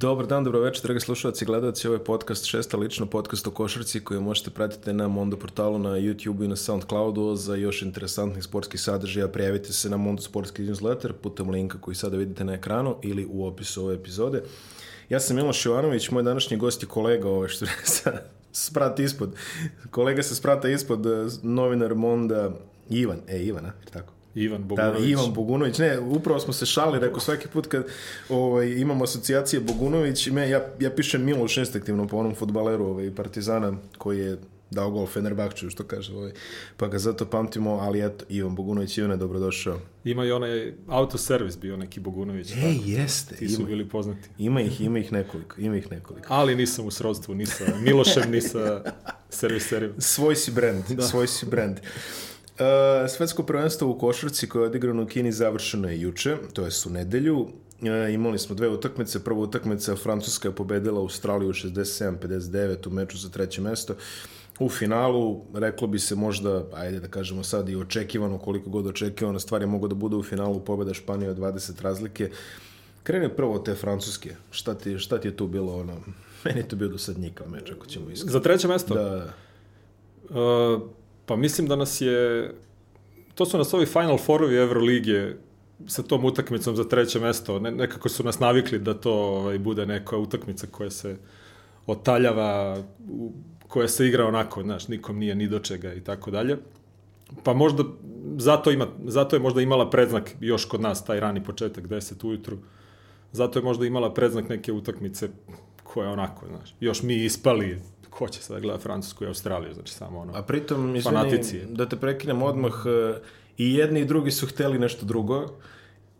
Dobar dan, dobro večer, dragi slušalci i gledalci. Ovo je podcast šesta lično, podcast o košarci koji možete pratiti na Mondo portalu, na YouTube i na Soundcloudu. Za još interesantnih sportskih sadržaja prijavite se na Mondo Sportski newsletter putem linka koji sada vidite na ekranu ili u opisu ove epizode. Ja sam Miloš Jovanović, moj današnji gost je kolega, ovaj što sa sprat ispod. Kolega se sprata ispod, eh, novinar Monda Ivan, e Ivana, tako? Ivan Da, Bogunović. Ivan Bogunović, ne, upravo smo se šali, rekao svaki put kad ovaj, imamo asocijacije Bogunović, me, ja, ja pišem Miloš instinktivno po onom futbaleru ovaj, Partizana koji je dao gol Fenerbahčeju, što kaže, ovaj, pa ga zato pamtimo, ali eto, Ivan Bogunović, Ivane, dobrodošao. Ima i onaj autoservis bio neki Bogunović. Ej, jeste, Ti su ima, bili poznati. ima ih, ima ih nekoliko, ima ih nekoliko. Ali nisam u srodstvu ni sa Milošem, ni sa serviserima. Svoj si brand, svoj si brand. Uh, svetsko prvenstvo u košarci koje je odigrano u Kini završeno je juče, to je u nedelju. Uh, imali smo dve utakmice. Prva utakmica Francuska je pobedila Australiju 67-59 u meču za treće mesto. U finalu, reklo bi se možda, ajde da kažemo sad i očekivano, koliko god očekivano, stvari mogu da bude u finalu pobeda Španije od 20 razlike. Krene prvo te Francuske. Šta ti, šta ti je tu bilo ono? Meni je to bio dosadnjikav meč, ako ćemo iskreno. Za treće mesto? Da, Uh, pa mislim da nas je... To su nas ovi Final Fourovi Evrolige sa tom utakmicom za treće mesto. Ne, nekako su nas navikli da to ovaj, bude neka utakmica koja se otaljava, u, koja se igra onako, znaš, nikom nije ni do čega i tako dalje. Pa možda zato, ima, zato je možda imala predznak još kod nas taj rani početak, 10 ujutru. Zato je možda imala predznak neke utakmice koja onako, znaš, još mi ispali, ko će sada gleda Francusku i Australiju, znači samo ono. A pritom, izvini, da te prekinem odmah, e, i jedni i drugi su hteli nešto drugo,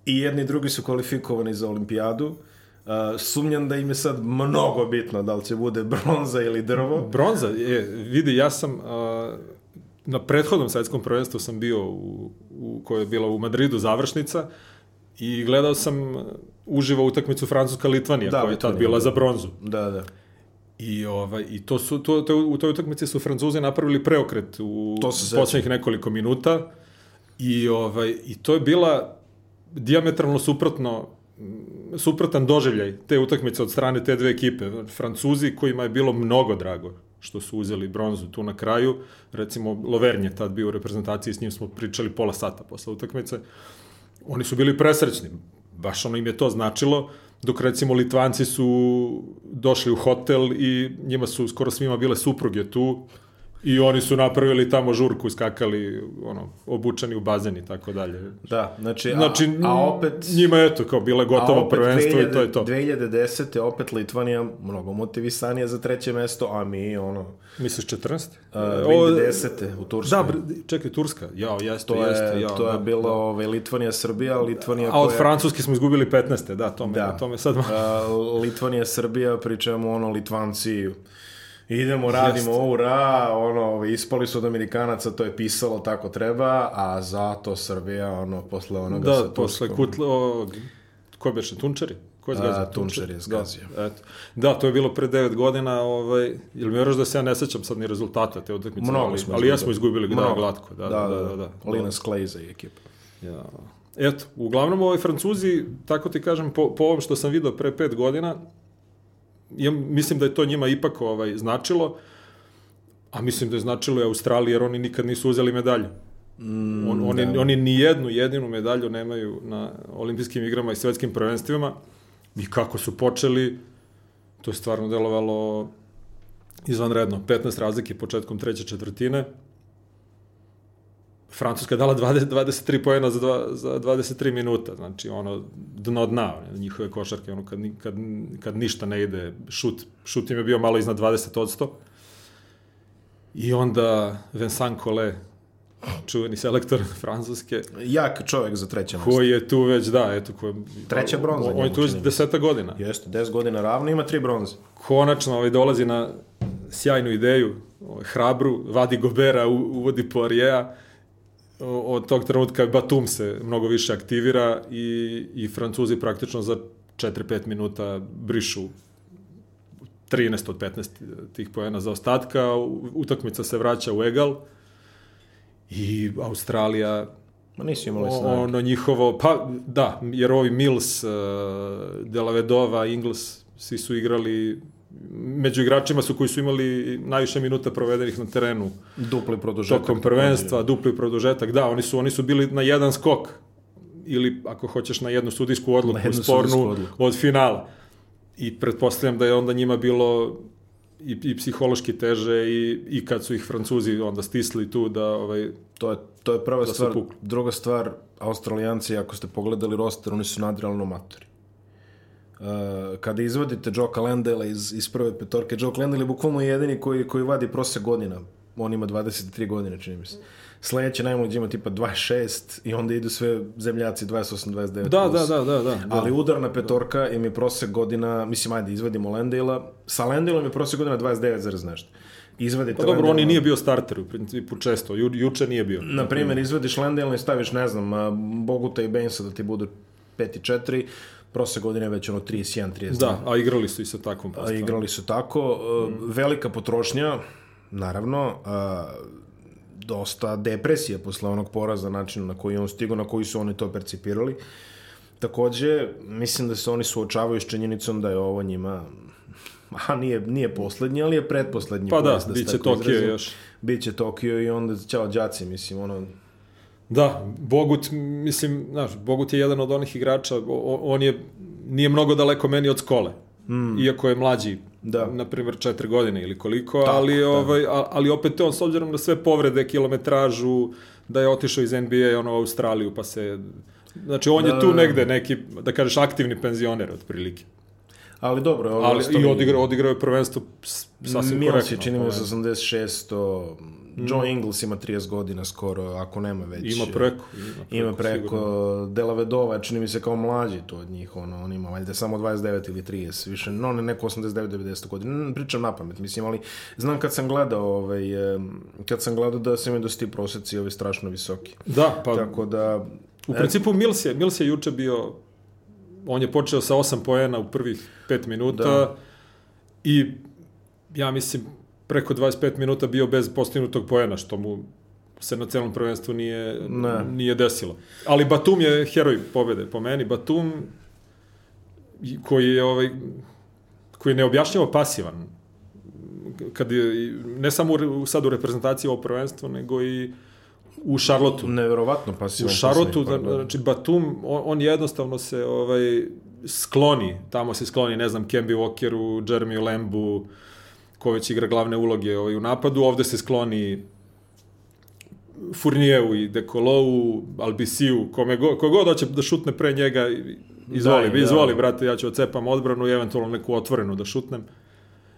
i jedni i drugi su kvalifikovani za olimpijadu. Uh, sumnjam da im je sad mnogo bitno da li će bude bronza ili drvo. Bronza, je, vidi, ja sam a, na prethodnom svetskom prvenstvu sam bio u, u koje je bila u Madridu završnica i gledao sam uživo utakmicu Francuska-Litvanija, Da, koja je tad bila da. za bronzu. Da, da. I, ovaj, i to su, to, to, u toj utakmici su Francuzi napravili preokret u poslednjih nekoliko minuta i, ovaj, i to je bila diametralno suprotno suprotan doživljaj te utakmice od strane te dve ekipe. Francuzi kojima je bilo mnogo drago što su uzeli bronzu tu na kraju. Recimo, Lovern je tad bio u reprezentaciji, s njim smo pričali pola sata posle utakmice. Oni su bili presrećni, baš ono im je to značilo, dok recimo Litvanci su došli u hotel i njima su skoro svima bile supruge tu i oni su napravili tamo žurku, skakali ono, obučeni u bazen i tako dalje. Da, znači, Znači, a, a opet... njima je to kao bilo je a gotovo prvenstvo 2000 i to je to. 2010. opet Litvanija mnogo motivisanija za treće mesto, a mi ono... Misliš 14? Uh, Ovo- 2010. u Turskoj. Da, čekaj, Turska. Jao, jeste, to je, jeste. Jao, to je da, bilo da. ovaj, Litvanija, Srbija, Litvanija A od koja- Francuske smo izgubili 15. Da, to me, Da. to me sad... Uh, Litvanija, Srbija, pričamo ono, Litvanci, idemo, radimo, ura, ono, ispali su od Amerikanaca, to je pisalo, tako treba, a zato Srbija, ono, posle onoga sa Da, posle Turskom. Kutle, ovog, ko beše, Tunčari? Ko je zgazio? A, Tunčar je zgazio. Da, eto. da, to je bilo pre 9 godina, ovaj, jel mi da se ja ne sećam sad ni rezultata te utakmice, Mnogo ali, smo ali jesmo izgubili da, glatko. Da, da, da. da, da. Linus Kleiza i ekipa. Ja. Eto, uglavnom ovaj Francuzi, tako ti kažem, po, po ovom što sam video pre 5 godina, ja mislim da je to njima ipak ovaj, značilo, a mislim da je značilo i Australiji, jer oni nikad nisu uzeli medalju. Mm, On, oni, da. oni ni jednu jedinu medalju nemaju na olimpijskim igrama i svetskim prvenstvima i kako su počeli, to je stvarno delovalo izvanredno. 15 razlike početkom treće četvrtine. Francuska je dala 20, 23 pojena za, dva, za 23 minuta, znači ono dno dna, njihove košarke, ono kad, kad, kad ništa ne ide, šut, šut im je bio malo iznad 20%. I onda Vincent Collet, čuveni selektor francuske, Jak čovjek za treće mesto. koji je tu već, da, eto, ko, Treća bronza On je tu već deseta godina. Jeste, 10 godina ravno, ima tri bronze. Konačno ovaj, dolazi na sjajnu ideju, ovaj, hrabru, vadi Gobera, uvodi Poirier, od tog trenutka Batum se mnogo više aktivira i, i Francuzi praktično za 4-5 minuta brišu 13 od 15 tih pojena za ostatka, utakmica se vraća u egal i Australija Ma nisu imali snage. ono njihovo, pa da, jer ovi Mills, uh, Delavedova, Ingles Svi su igrali među igračima su koji su imali najviše minuta provedenih na terenu. Dupli produžetak. Tokom prvenstva, dupli produžetak. Da, oni su, oni su bili na jedan skok ili ako hoćeš na jednu sudijsku odluku, jednu spornu odluku. od finala. I pretpostavljam da je onda njima bilo i, i psihološki teže i, i kad su ih Francuzi onda stisli tu da ovaj to je to je prva da stvar druga stvar Australijanci ako ste pogledali roster oni su nadrealno matori uh, kada izvodite Joe Calendela iz, iz prve petorke Joe Calendela je bukvalno jedini koji, koji vadi prosek godina. On ima 23 godine čini mi se. Sledeće najmlađi ima tipa 26 i onda idu sve zemljaci 28, 29 da, da, da, da, da, da. Ali udarna petorka im je prosek godina, mislim, ajde, izvadimo Lendela, sa Lendelom je prosek godina 29, zarez nešto. Izvadite pa dobro, on i nije bio starter u principu često, Ju, juče nije bio. Na primjer, izvadiš Lendela i staviš, ne znam, Boguta i Bainsa da ti budu 5 i 4, prosek godine već ono 31, 32. Da, a igrali su i sa takvom postavom. A igrali su tako. Mm. Velika potrošnja, naravno, a, dosta depresije posle onog poraza, načinu na koji on stigo, na koji su oni to percipirali. Takođe, mislim da se oni suočavaju s činjenicom da je ovo njima a nije, nije poslednji, ali je pretposlednji. Pa da, da bit će Tokio izrazim. još. Biće Tokio i onda, ćao džaci, mislim, ono... Da, Bogut, mislim, znaš, Bogut je jedan od onih igrača, on je, nije mnogo daleko meni od skole. Mm. Iako je mlađi da. na primjer, četiri godine ili koliko, Tako, ali, da. ovaj, ali opet on, s obzirom na sve povrede, kilometražu, da je otišao iz NBA ono, u Australiju, pa se... Znači, on da, je tu negde neki, da kažeš, aktivni penzioner, otprilike. Ali dobro, ali i odigrao, odigrao je prvenstvo sasvim Milos korektno. je čini mi 86. John mm. Ingles ima 30 godina skoro, ako nema već. Ima preko. Ima preko. Ima preko Dela Vedova, čini mi se kao mlađi to od njih, ono, on ima valjda samo 29 ili 30, više, no ne neko 89-90 godina, pričam na pamet, mislim, ali znam kad sam gledao, ovaj, kad sam gledao da se mi dosti proseci ovi strašno visoki. Da, pa... Tako da... U principu Mills je, Mills je juče bio on je počeo sa 8 poena u prvih 5 minuta da. i ja mislim preko 25 minuta bio bez postignutog poena, što mu se na celom prvenstvu nije, ne. nije desilo. Ali Batum je heroj pobede po meni. Batum koji je ovaj, koji je neobjašnjivo pasivan kad je, ne samo u, sad u reprezentaciji ovo prvenstvo, nego i u Šarlotu. Neverovatno pasivan. U Šarlotu, znači Batum, on, on jednostavno se ovaj, skloni, tamo se skloni, ne znam, Kemby Walkeru, Jeremy Lambu, ko već igra glavne uloge ovaj, u napadu, ovde se skloni Furnijevu i Dekolou, Albisiju, kome go, kogod hoće da šutne pre njega, izvoli, da, izvoli, da. brate, ja ću ocepam odbranu i eventualno neku otvorenu da šutnem.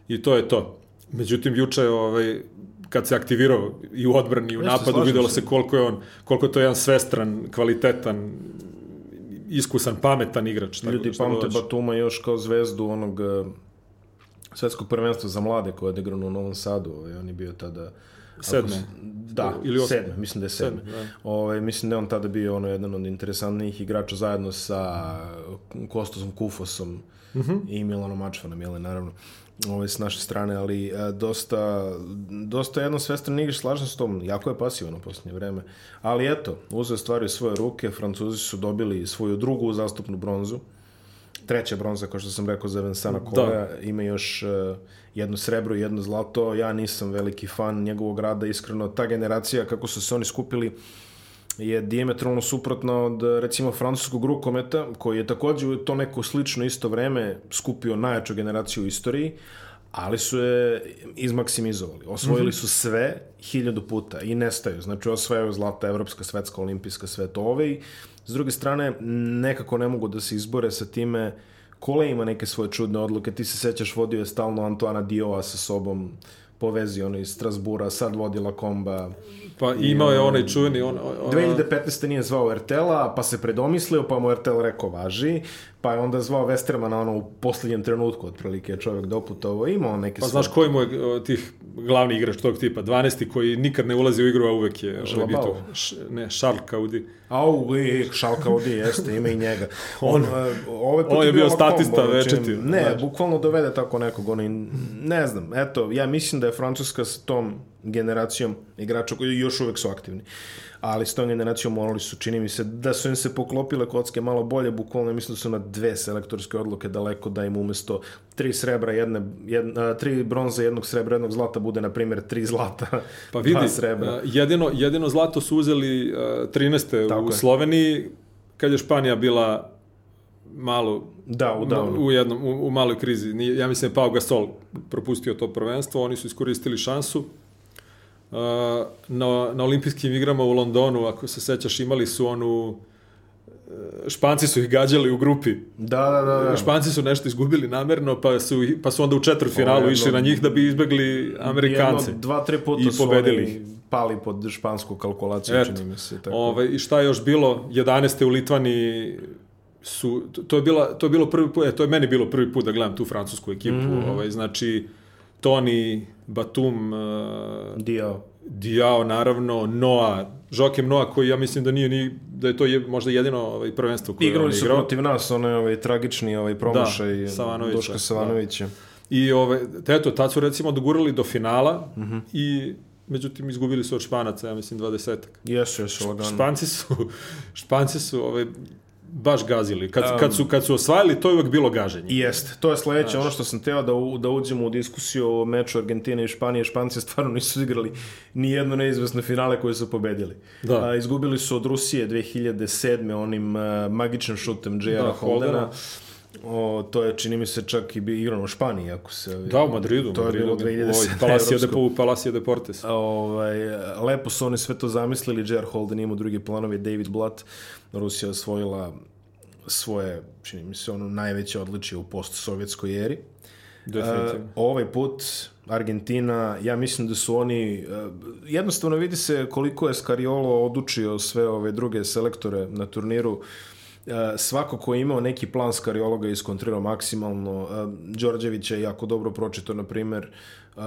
I to je to. Međutim, juče, ovaj, kad se aktivirao i u odbrani i u napadu, videlo se koliko je on, koliko je to jedan svestran, kvalitetan, iskusan, pametan igrač. Tako Ljudi pamte Batuma još kao zvezdu onog svetskog prvenstva za mlade koje je odigrano u Novom Sadu. Ovaj, on je bio tada... Sedme. Ako, da, Ili osme. sedme, mislim da je sedme. sedme da. ovaj, mislim da je on tada bio ono jedan od interesantnijih igrača zajedno sa Kostosom Kufosom uh mhm. -huh. i Milanom Mačvanom, jel, naravno ovaj, s naše strane, ali a, dosta, dosta jedno svestran igrač, slažem s tom, jako je pasivno u posljednje vreme. Ali eto, uzeo stvari u svoje ruke, Francuzi su dobili svoju drugu zastupnu bronzu, treća bronza, kao što sam rekao, za Vincana da. Koja, da. ima još uh, jedno srebro i jedno zlato. Ja nisam veliki fan njegovog rada, iskreno. Ta generacija, kako su se oni skupili, je diametralno suprotno od, recimo, francuskog rukometa, koji je takođe u to neko slično isto vreme skupio najjaču generaciju u istoriji, ali su je izmaksimizovali. Osvojili mm -hmm. su sve hiljadu puta i nestaju. Znači, osvajaju zlata evropska, svetska, olimpijska, sve to ove i S druge strane, nekako ne mogu da se izbore sa time Kole ima neke svoje čudne odluke. Ti se sećaš, vodio je stalno Antoana Dioa sa sobom po vezi ono iz Strasbura, sad vodila komba. Pa imao je onaj čuveni... On, on, 2015. nije zvao Ertela, pa se predomislio, pa mu Ertel rekao važi, pa je onda zvao Westermana ono u poslednjem trenutku, otprilike čovjek doputovo, imao neke... Pa znaš koji mu je tih glavni igrač tog tipa, 12. koji nikad ne ulazi u igru, a uvek je... Žalabao. Š, ne, Šarkaudi. Au, i, Šalkaudi, jeste, ima i njega. On, ovaj on je bio statista večeti. Ne, da. bukvalno dovede tako nekog, ono, ne znam, eto, ja mislim da je je Francuska s tom generacijom igrača koji još uvek su aktivni. Ali s tom generacijom morali su, čini mi se, da su im se poklopile kocke malo bolje, bukvalno mislim da su na dve selektorske odluke daleko da im umesto tri srebra, jedne, jedna, tri bronze, jednog srebra, jednog zlata bude, na primjer, tri zlata, pa vidi, srebra. Jedino, jedino zlato su uzeli uh, 13. Tako u je. Sloveniji, kad je Španija bila malo da, u, da, u, jednom, u, u maloj krizi. Ja mislim da je Pau Gasol propustio to prvenstvo, oni su iskoristili šansu. Uh, na, na olimpijskim igrama u Londonu, ako se sećaš, imali su onu uh, Španci su ih gađali u grupi. Da, da, da. da. Španci su nešto izgubili namerno, pa su, pa su onda u četvrtfinalu išli na njih da bi izbegli Amerikance. Jedno, dva, tri puta i su pobedili. oni pali pod špansku kalkulaciju, Eto, čini mi se. Tako. Ove, I šta je još bilo? 11. u Litvani su, to je, bila, to je bilo prvi put, e, to je meni bilo prvi put da gledam tu francusku ekipu, mm -hmm. ovaj, znači Toni, Batum, uh, Diao. Diao, naravno, Noa, Joakim Noa, koji ja mislim da nije ni, da je to je možda jedino ovaj, prvenstvo koje Igrali su protiv nas, onaj ovaj, tragični ovaj, promašaj da, Savanovića, Duška Savanovića. Da. I ovaj, eto, tad su recimo dogurali do finala mm -hmm. i međutim izgubili su od Španaca, ja mislim 20-ak. Jesu, jesu, lagano. Španci su, Španci su ovaj, baš gazili. Kad, um, kad, su, kad su osvajali, to je uvek bilo gaženje. Jest, to je sledeće, ono što sam teo da, u, da uđemo u diskusiju o meču Argentine i Španije. Španci stvarno nisu igrali ni jedno neizvesno finale koje su pobedili. Da. A, izgubili su od Rusije 2007. onim uh, magičnim šutem J.R. Da, Holdena. O, to je, čini mi se, čak i igrano u Španiji, ako se... Da, u Madridu. To Madridu, je bilo 2010. Palacio de, Palacio Deportes. Ovaj, lepo su oni sve to zamislili, J.R. Holden imao drugi planovi, David Blatt, Rusija osvojila svoje, čini mi se, ono najveće odličije u post-sovjetskoj eri. Definitivno. Uh, ovaj put Argentina, ja mislim da su oni, uh, jednostavno vidi se koliko je Scariolo odučio sve ove druge selektore na turniru. Uh, svako ko je imao neki plan Scariologa je iskontrirao maksimalno. Uh, Đorđević je jako dobro pročito, na primer, uh,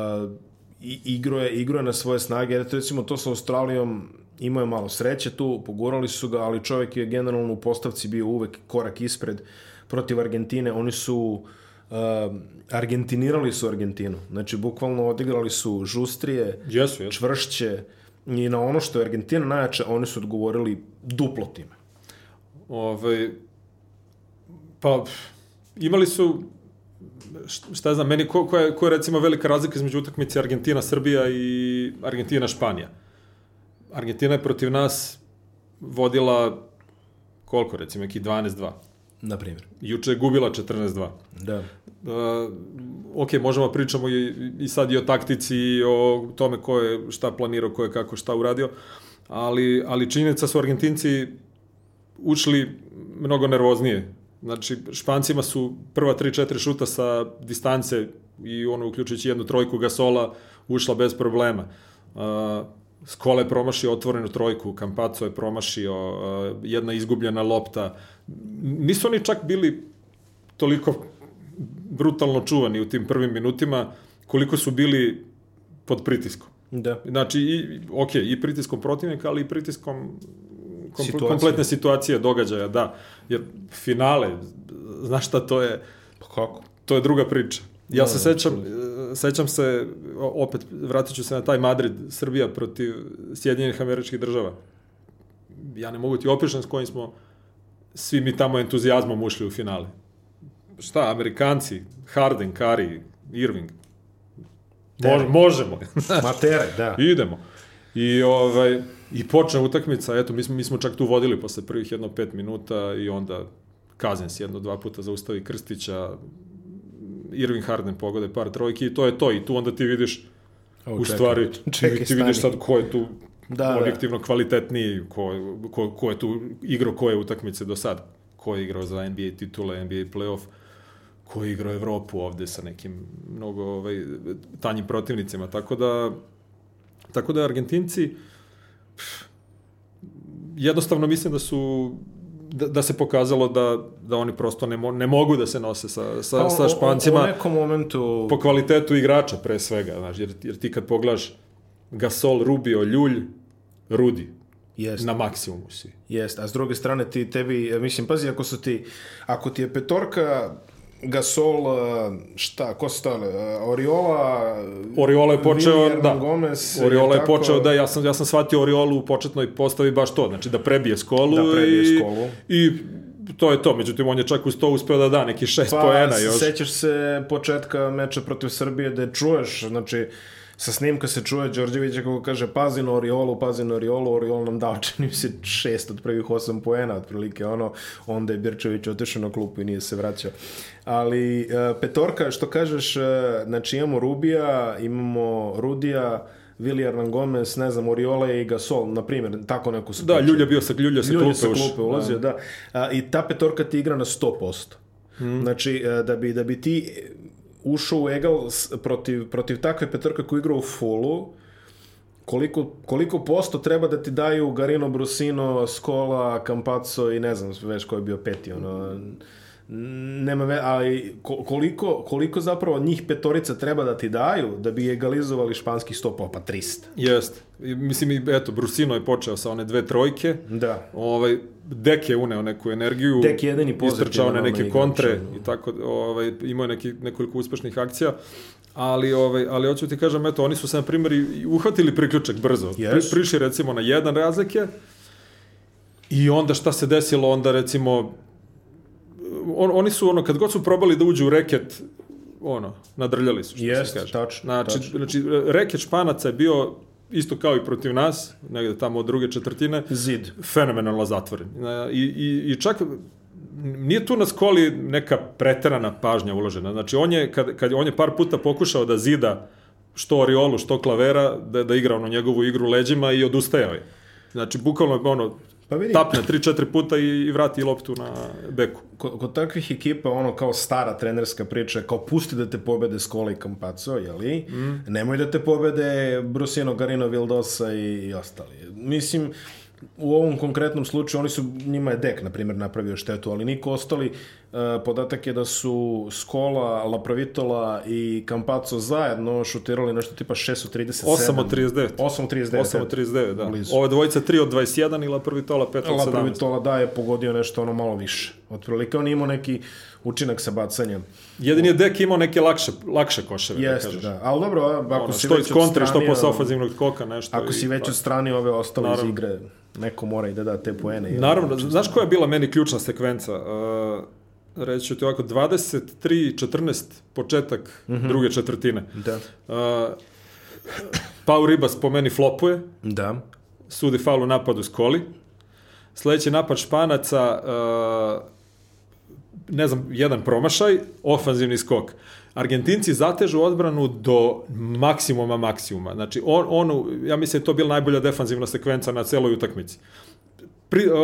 igro je, igro je na svoje snage. Recimo to sa Australijom imao je malo sreće tu, pogurali su ga, ali čovjek je generalno u postavci bio uvek korak ispred protiv Argentine. Oni su uh, argentinirali su Argentinu. Znači, bukvalno odigrali su žustrije, yes, yes. čvršće i na ono što je Argentina najjača, oni su odgovorili duplo time. Ove, ovaj, pa, imali su šta znam, meni ko, ko, je, ko je recimo velika razlika između utakmice Argentina-Srbija i Argentina-Španija? Argentina je protiv nas vodila koliko, recimo, neki 12-2. Na primjer. Juče je gubila 14-2. Da. Uh, ok, možemo pričamo i, i sad i o taktici i o tome ko je šta planirao, ko je kako šta uradio, ali, ali činjenica su Argentinci ušli mnogo nervoznije. Znači, Špancima su prva 3-4 šuta sa distance i ono uključujući jednu trojku Gasola ušla bez problema. Uh, Skole je promašio otvorenu trojku, Kampaco je promašio, uh, jedna izgubljena lopta. Nisu oni čak bili toliko brutalno čuvani u tim prvim minutima, koliko su bili pod pritiskom. Da. Znači, i, ok, i pritiskom protivnika, ali i pritiskom kompl situacije. kompletne situacije, događaja, da. Jer finale, znaš šta to je? Pa kako? To je druga priča. Ja da, se sećam, da. Sećam se, opet vratit ću se na taj Madrid, Srbija protiv Sjedinjenih američkih država. Ja ne mogu ti opišem s kojim smo svi mi tamo entuzijazmom ušli u finale. Šta, Amerikanci, Harden, Curry, Irving. Mož, možemo. Matere, da. Idemo. I, ovaj, I počne utakmica, eto, mi smo, mi smo čak tu vodili posle prvih jedno pet minuta i onda Kazens jedno, dva puta zaustavi Krstića, Irving Harden pogode par trojki i to je to. I tu onda ti vidiš o, u čekaj, stvari, čekaj, ti, ti vidiš sad ko je tu da, objektivno da. kvalitetniji, ko, ko, ko je tu igrao koje utakmice do sad. Ko je igrao za NBA titule, NBA playoff, ko je igrao Evropu ovde sa nekim mnogo ovaj, tanjim protivnicima. Tako da, tako da Argentinci pff, jednostavno mislim da su da, da se pokazalo da, da oni prosto ne, mo, ne mogu da se nose sa, sa, pa, sa Špancima. U, nekom momentu... Po kvalitetu igrača pre svega, znaš, jer, jer ti kad pogledaš Gasol, Rubio, Ljulj, Rudi, Jest. Na maksimumu si. Jest, a s druge strane ti tebi, mislim, pazi, ako su ti, ako ti je petorka Gasol, uh, šta, ko stali? Uh, Oriola, Oriola je počeo, Willian da. Gomez, Oriola je tako? počeo, da, ja sam, ja sam shvatio Oriolu u početnoj postavi baš to, znači da prebije skolu. Da prebije i, skolu. I to je to, međutim on je čak uz to uspeo da da neki šest Pa, poena još. sećaš se početka meča protiv Srbije da čuješ, znači, sa snimka se čuje Đorđevića kako kaže pazi na Oriolu, pazi na Oriolu, Oriol nam dao čini se šest od prvih osam poena otprilike ono, onda je Birčević otišao na klupu i nije se vraćao. Ali e, petorka, što kažeš, e, znači imamo Rubija, imamo Rudija, Viljar Gomez, ne znam, Oriola i Gasol, na primjer, tako neko su Da. Ljulja bio sa Ljulja Ljudi klupe sa klupe ulazio, da. A, I ta petorka ti igra na 100%. Hmm. Znači, e, da bi, da bi ti ušao u egal protiv, protiv takve petorka koja igra u fullu, koliko, koliko posto treba da ti daju Garino Brusino, Skola, Campazzo i ne znam već ko je bio peti, ono, nema ve, ali ko- koliko, koliko zapravo njih petorica treba da ti daju da bi egalizovali španski stopa, pa 300. Jest. I, mislim, eto, Brusino je počeo sa one dve trojke. Da. Ovaj, Dek je uneo neku energiju. Dek je jedini Istrčao na neke kontre i tako, ovaj, imao je neki, nekoliko uspešnih akcija. Ali, ovaj, ali hoću ti kažem, eto, oni su se, na primjer, uhvatili priključak brzo. Yes. Pri, prišli, recimo, na jedan razlike i onda šta se desilo, onda, recimo, on, oni su, ono, kad god su probali da uđu u reket, ono, nadrljali su, što Jest, se kaže. tačno, Znači, tačno. znači, reket Španaca je bio isto kao i protiv nas, negde tamo od druge četvrtine, Zid. fenomenalno zatvoren. E, I, i, i čak nije tu na skoli neka preterana pažnja uložena. Znači, on je, kad, kad on je par puta pokušao da zida što Oriolu, što Klavera, da, da igra ono njegovu igru leđima i odustajao je. Znači, bukvalno ono, Pa vidi, tapne 3-4 puta i, i vrati loptu na beku. kod, kod takvih ekipa, ono kao stara trenerska priča, kao pusti da te pobede Skola i Campazzo, jeli? Mm. Nemoj da te pobede Brusino, Garino, Vildosa i, i ostali. Mislim, u ovom konkretnom slučaju oni su, njima je Dek, na primjer, napravio štetu, ali niko ostali, uh, podatak je da su Skola, Laprovitola i Campazzo zajedno šutirali nešto tipa 6 od 37. 8 od 39. 8 od 39. 8 od 39, da. Blizu. Ova dvojica 3 od 21 ili prvi tola 5 od 17. Laprovitola da je pogodio nešto ono malo više. Otprilike on imao neki učinak sa bacanjem. Jedini je Dek imao neke lakše, lakše koševe, da Jeste, kažeš. da. Ali dobro, ako Ono, si što već iz kontre, što odstranio- posle ofanzivnog skoka, nešto. Ako i- si već od strane ove ostale iz igre, neko mora i da da te poene. jel? Naravno, znaš koja je bila meni ključna sekvenca? Uh, reći ću ti ovako, 23-14 početak Mhm. druge četvrtine. Da. Uh, Pau Ribas po meni flopuje, Da. sudi faul u napadu Skoli. Sledeći napad Španaca, uh, ne znam, jedan promašaj, ofanzivni skok. Argentinci zatežu odbranu do maksimuma maksimuma. Znači, on, onu, ja mislim da je to bila najbolja defanzivna sekvenca na celoj utakmici. Pri, uh,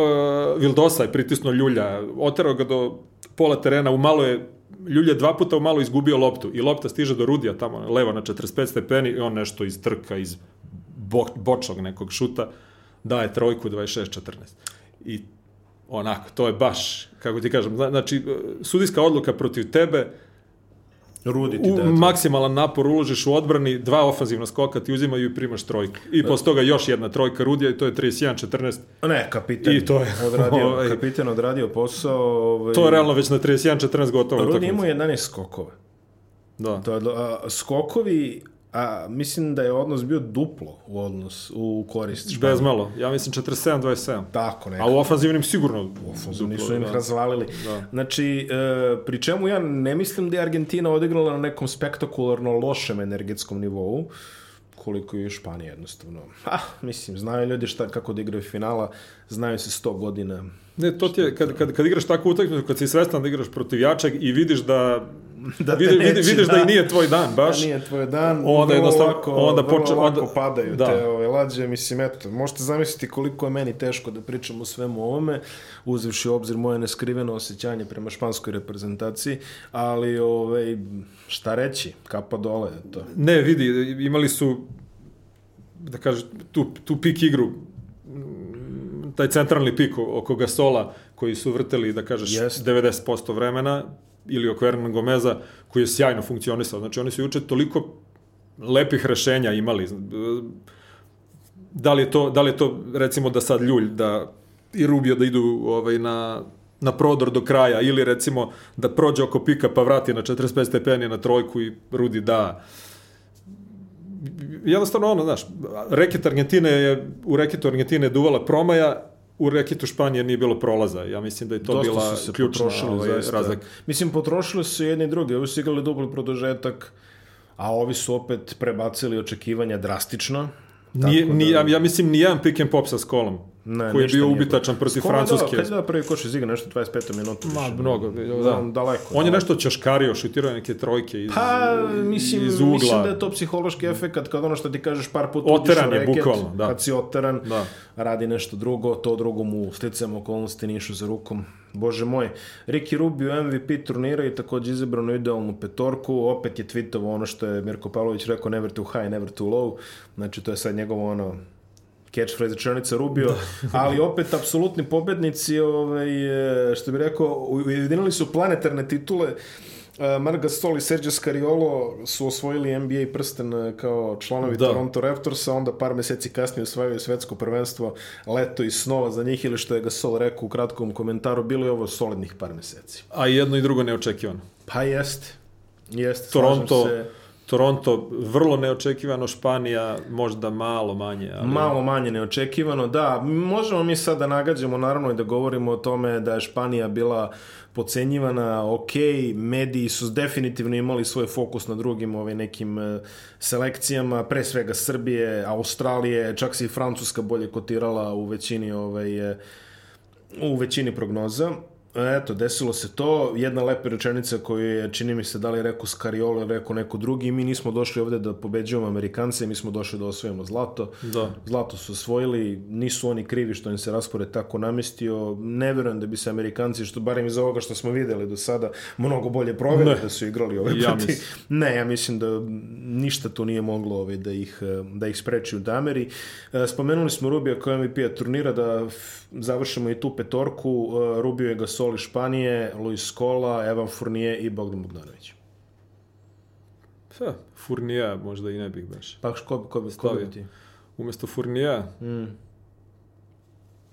Vildosa je pritisnuo Ljulja, oterao ga do pola terena, u malo je Ljulja dva puta u malo izgubio loptu i lopta stiže do Rudija tamo levo na 45 stepeni i on nešto iz trka, iz bo, bočnog nekog šuta daje trojku 26-14. I onako, to je baš, kako ti kažem, zna- znači, sudijska odluka protiv tebe, Rudi ti u da. maksimalan napor uložiš u odbrani, dva ofanzivna skoka ti uzimaju i primaš trojku. I posle toga još jedna trojka Rudija i to je 31-14. Ne, kapitan. I to je- Odradio, ovaj- kapitan odradio posao. Ovaj, To je realno već na 31-14 gotovo. Rudi imao 11 skokova. Da. To je, a, skokovi, a, mislim da je odnos bio duplo u odnos u korist Španije. Bez malo. Ja mislim 47-27. Tako, ne. A u ofanzivnim sigurno. Ofenzivni duplo, su im da. razvalili. Da. Znači, e, pri čemu ja ne mislim da je Argentina odigrala na nekom spektakularno lošem energetskom nivou, koliko je Španija jednostavno. Ah, mislim, znaju ljudi šta, kako da igraju finala, znaju se 100 godina. Ne, to ti je, kad, kad, kad igraš takvu utakmicu, kad si svestan da igraš protiv jačeg i vidiš da, Da te vidi, neće, vidiš da. da. i nije tvoj dan, baš. Da nije tvoj dan, Onda jednostavno- lako, onda poče- onda- padaju da. te ove lađe. Mislim, eto, možete zamisliti koliko je meni teško da pričam o svemu ovome, uzevši u obzir moje neskriveno osjećanje prema španskoj reprezentaciji, ali ovaj, šta reći, kapa dole, to. Ne, vidi, imali su, da kažeš, tu, tu pik igru, taj centralni pik oko Gasola, koji su vrteli, da kažeš, Jest. 90% vremena, ili oko Hernan Gomeza, koji je sjajno funkcionisao. Znači, oni su juče toliko lepih rešenja imali. Da li je to, da li je to recimo, da sad Ljulj, da i Rubio da idu ovaj, na na prodor do kraja ili recimo da prođe oko pika pa vrati na 45 stepeni na trojku i Rudi da jednostavno ono, znaš, reket Argentine je, u reketu Argentine je duvala promaja, u reketu Španije nije bilo prolaza. Ja mislim da je to Dosta bila su se ključna potrošili, ovaj, razlika. Mislim, potrošili su jedni i drugi. Ovi su igrali dubli produžetak, a ovi su opet prebacili očekivanja drastično. Nije, Tako nije, da- ja, ja mislim nijedan pick and pop sa skolom, Ne, koji je bio ubitačan protiv dao- Francuske. Kad je dao prvi koš iz igra, nešto 25 minuta. Ma, više. mnogo, Da, da. daleko. On je da. nešto ćoškario, šutirao neke trojke iz, Pa, mislim, iz ugla. mislim da je to psihološki efekt kad ono što ti kažeš par puta Oteran je reket, bukvalno, da. kad si oteran, Da. radi nešto drugo, to drugo mu sticajem okolnosti nišu za rukom. Bože moj, Ricky Rubio MVP turnira i takođe izabrano idealnu petorku, opet je tweetovo ono što je Mirko Pavlović rekao never too high, never too low, znači to je sad njegovo ono catchphrase rečenica Rubio, ali opet apsolutni pobednici, ovaj, e, što bi rekao, ujedinili su planetarne titule, Uh, Marc Gasol i Sergio Scariolo su osvojili NBA prsten e, kao članovi Da. Toronto Raptorsa, onda par meseci kasnije osvajaju svetsko prvenstvo leto i snova za njih ili što je Gasol rekao u kratkom komentaru, bilo je ovo solidnih par meseci. A jedno i drugo neočekivano. Pa jeste. Jeste, Toronto, se. Toronto vrlo neočekivano, Španija možda malo manje. Ali... Malo manje neočekivano, da. Možemo mi sad da nagađamo, naravno, i da govorimo o tome da je Španija bila pocenjivana, ok, mediji su definitivno imali svoj fokus na drugim ovaj, nekim eh, selekcijama, pre svega Srbije, Australije, čak se i Francuska bolje kotirala u većini ovaj, eh, u većini prognoza. Eto, desilo se to. Jedna lepa rečenica koju je, čini mi se, da li rekao Scariolo ili rekao neko drugi. Mi nismo došli ovde da pobeđujemo Amerikance, mi smo došli da osvojimo zlato. Da. Zlato su osvojili, nisu oni krivi što im se raspored tako namestio. Ne verujem da bi se Amerikanci, što barem iz ovoga što smo videli do sada, mnogo bolje proveli Ne. da su igrali ove Ja mislim. Ne, ja mislim da ništa tu nije moglo ovaj, da, ih, da ih spreči u dameri. Eh, Spomenuli smo Rubija kao MVP-a turnira, da završimo i tu petorku. Eh, Rubio je Gasol iz Španije, Luis Scola, Evan Fournier i Bogdan Bogdanović. Ha, Furnija možda i ne bih baš. Pa ko, ko, ko, ko Stavio. bi ti? Umesto Furnija, Mm.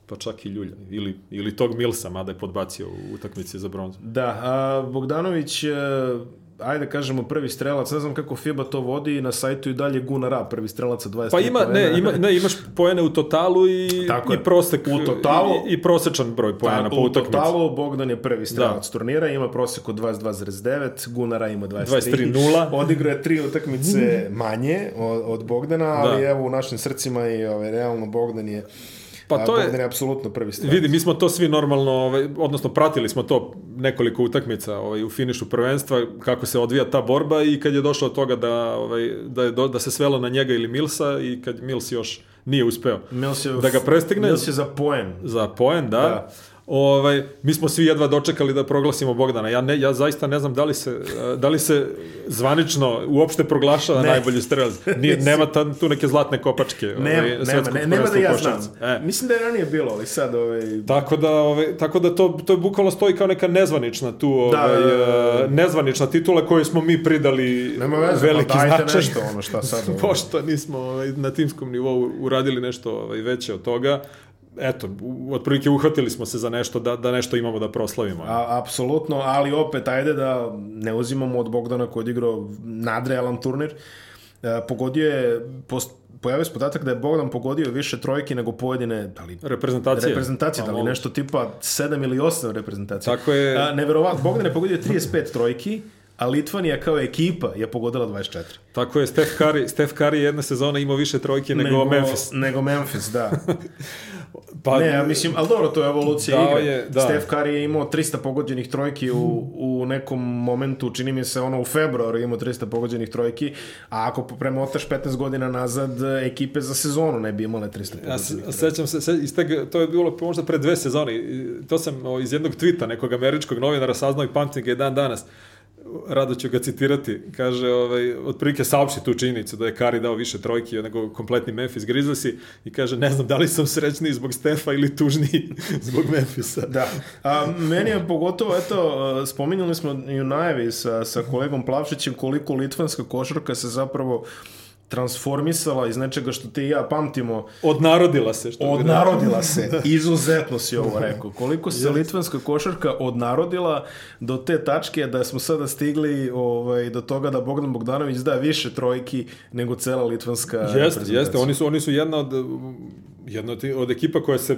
pa čak i Ljulja. Ili, ili tog Milsa, mada je podbacio u utakmici za bronzu. Da, a Bogdanović, e, ajde kažemo prvi strelac, ne znam kako FIBA to vodi, na sajtu i dalje Gunnar A, prvi strelac sa 23 Pa ima, ne, ima, ne, imaš poene u totalu i, Tako i prosek. U totalu- I, i prosečan broj poena po u utakmici. totalu Bogdan je prvi strelac Da. turnira, ima prosek od 22,9, Gunara ima 23. 23:0. Odigrao je tri utakmice manje od, od Bogdana, ali Da. evo u našim srcima i ovaj, realno Bogdan je Pa to je- Bogdan je apsolutno prvi strelac. Vidi, mi smo to svi normalno, ovaj, odnosno pratili smo to nekoliko utakmica ovaj, u finišu prvenstva, kako se odvija ta borba i kad je došlo od toga da, ovaj, da, je do, da se svelo na njega ili Milsa i kad Mils još nije uspeo Mils je, da ga prestigne Mils je za poen. za poen, da. Da. Ovaj, mi smo svi jedva dočekali da proglasimo Bogdana. Ja, ne, ja zaista ne znam da li se, eh, da li se zvanično uopšte proglašava Ne. najbolji strelac. Nije, nema ta, tu neke zlatne kopačke. Nema, ovaj, nema, ne, nema da ja znam. E. Mislim da je ranije bilo, ali sad ovaj, Tako da, ovaj, tako da to, to je bukvalno stoji kao neka nezvanična tu, ovaj, da, da. eh, nezvanična titula koju smo mi pridali nema veze, veliki pa dajte značaj. nešto, ono šta sad. Ovaj. Pošto nismo ovaj, na timskom nivou uradili nešto ovaj, veće od toga, eto, otprilike uhvatili smo se za nešto, da, da nešto imamo da proslavimo. A, apsolutno, ali opet, ajde da ne uzimamo od Bogdana koji je odigrao nadrealan turnir. E, pogodio je, post, pojavio se podatak da je Bogdan pogodio više trojki nego pojedine, da li Reprezentacije. reprezentacije, Pa, da li nešto tipa 7 ili 8 reprezentacija. Tako je. A, neverovatno, Bogdan je pogodio 35 trojki, a Litvanija kao ekipa je pogodila 24. Tako je, Steph Curry, Steph Curry jedne sezone imao više trojke nego, Memphis. Nego Memphis, da. Pa, Ne, ja mislim, ali dobro, to je evolucija Dao igre. je, da. Steph Curry je imao 300 pogođenih trojki u, u nekom momentu, čini mi se ono u februaru je imao 300 pogođenih trojki, a ako premotaš 15 godina nazad, ekipe za sezonu ne bi imale 300 pogođenih Ja se, sećam se, se iz tega, to je bilo možda pre dve sezone, i to sam iz jednog tvita nekog američkog novinara saznao i pamtim ga i dan danas. Rado ću ga citirati, kaže, ovaj, otprilike saopšti tu činjenicu da je Kari dao više trojki nego kompletni Memphis Grizzliesi i kaže, ne znam da li sam srećniji zbog Stefa ili tužniji zbog Memphisa. Da. A, meni je pogotovo, eto, spominjali smo i u najavi sa, sa kolegom Plavšićem koliko litvanska košarka se zapravo transformisala iz nečega što ti i ja pamtimo. Odnarodila se. Što odnarodila se. Izuzetno si ovo rekao. Koliko se litvanska košarka odnarodila do te tačke da smo sada stigli ovaj, do toga da Bogdan Bogdanović da više trojki nego cela litvanska Jeste, jeste. Oni su, oni su jedna od, jedna od, od ekipa koja se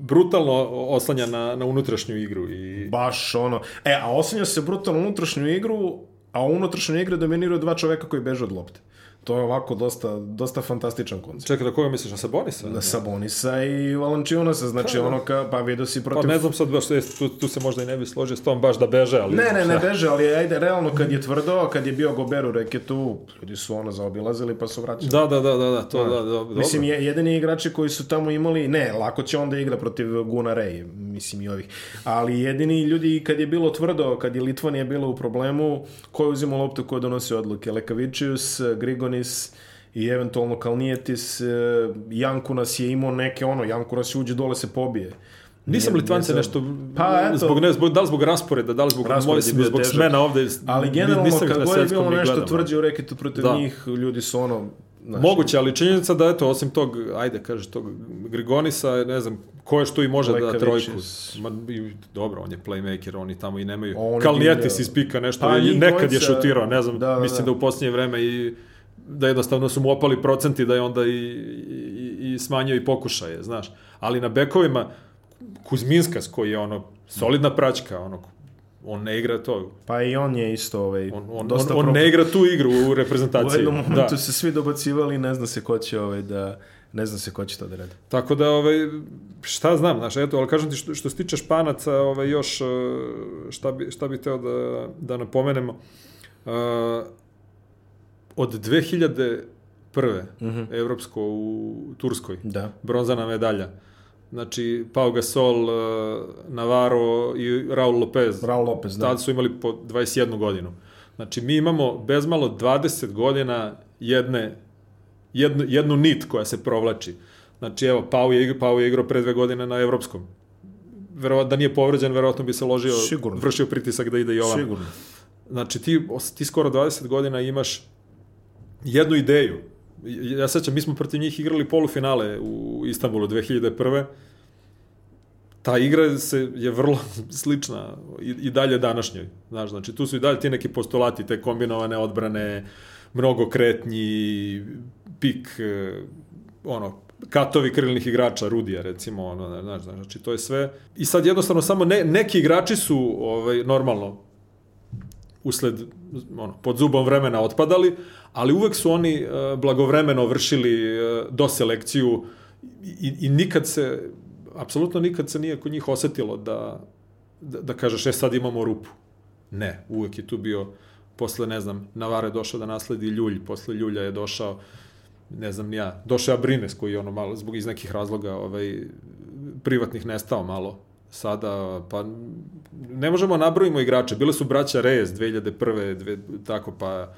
brutalno oslanja na, na unutrašnju igru. I... Baš ono. E, a oslanja se brutalno unutrašnju igru, a u unutrašnjoj igri dominiraju dva čoveka koji beže od lopte. To je ovako dosta, dosta fantastičan koncept. Čekaj, da koga misliš, na Sabonisa? Na Sabonisa i Valančionasa, znači pa, ono ka, pa vidio si protiv... Pa ne znam sad baš, tu, tu se možda i ne bi složio s tom baš da beže, ali... Ne, ne, ne beže, ali ajde, realno kad je tvrdo, kad je bio Gober u reketu, ljudi su ono zaobilazili pa su vraćali. Da, da, da, da, da to, da, da, dobro. Mislim, jedini igrači koji su tamo imali, ne, lako će onda igra protiv Guna Rej, mislim i ovih, ali jedini ljudi kad je bilo tvrdo, kad je Litvanija bila u problemu, ko je uzimao loptu, ko je donosio odluke? Lekavičius, Grigonis, i eventualno Kalnijetis, e, Jankunas je imao neke ono, Jankunas uđe dole se pobije. Nisam Litvance nešto, pa, eto, zbog, ne, zbog, da li zbog rasporeda, da li zbog, moj, zbog, zbog smena ovde. Ali generalno, kad god je bilo nešto tvrđe u reketu protiv da. njih, ljudi su ono, Znači, Moguće, ali činjenica da, eto, osim tog, ajde, kažeš, tog Grigonisa, ne znam, ko je što i može da trojku. Ma, i, dobro, on je playmaker, oni tamo i nemaju. Kalnijetis iz pika nešto, pa, nekad je šutirao, ne znam, da, da, mislim da. da u posljednje vreme i da jednostavno su mu opali procenti da je onda i, i, i smanjio i pokušaje, znaš. Ali na bekovima Kuzminskas koji je ono solidna praćka, ono on ne igra to. Pa i on je isto ovaj on, on, dosta on, on ne igra tu igru u reprezentaciji. u jednom momentu da. se svi dobacivali, ne zna se ko će ovaj da ne zna se ko će to da radi. Tako da ovaj šta znam, znaš, eto, al kažem ti što, što se tiče Španaca, ovaj još šta bi šta bi teo da da napomenemo. Uh, od 2001. Mm -hmm. evropsko u Turskoj. Da. Bronzana medalja. Znači, Pau Gasol, uh, Navarro i Raul Lopez. Raul Lopez, da. Tad su imali po 21 godinu. Znači, mi imamo bezmalo 20 godina jedne, jednu, jednu nit koja se provlači. Znači, evo, Pau je, Pau je igrao pre dve godine na evropskom. Verovatno da nije povređen, verovatno bi se ložio, Sigurno. vršio pritisak da ide i ovam. Sigurno. Znači, ti, ti skoro 20 godina imaš jednu ideju. Ja sećam, mi smo protiv njih igrali polufinale u Istanbulu 2001. Ta igra se je vrlo slična i, i dalje današnjoj. Znaš, znači tu su i dalje ti neki postulati, te kombinovane odbrane, mnogo kretnji, pik, e, ono, katovi krilnih igrača, Rudija recimo, ono, znaš, znači to je sve. I sad jednostavno samo ne, neki igrači su ovaj, normalno usled ono, pod zubom vremena otpadali, ali uvek su oni uh, blagovremeno vršili uh, doselekciju i, i nikad se, apsolutno nikad se nije kod njih osetilo da, da, da kažeš, e sad imamo rupu. Ne, uvek je tu bio, posle, ne znam, Navare došao da nasledi Ljulj, posle Ljulja je došao, ne znam ja, došao Abrines koji je ono malo, zbog iz nekih razloga ovaj, privatnih nestao malo sada, pa ne možemo nabrojimo igrače. Bile su braća Reyes 2001. Dve, tako pa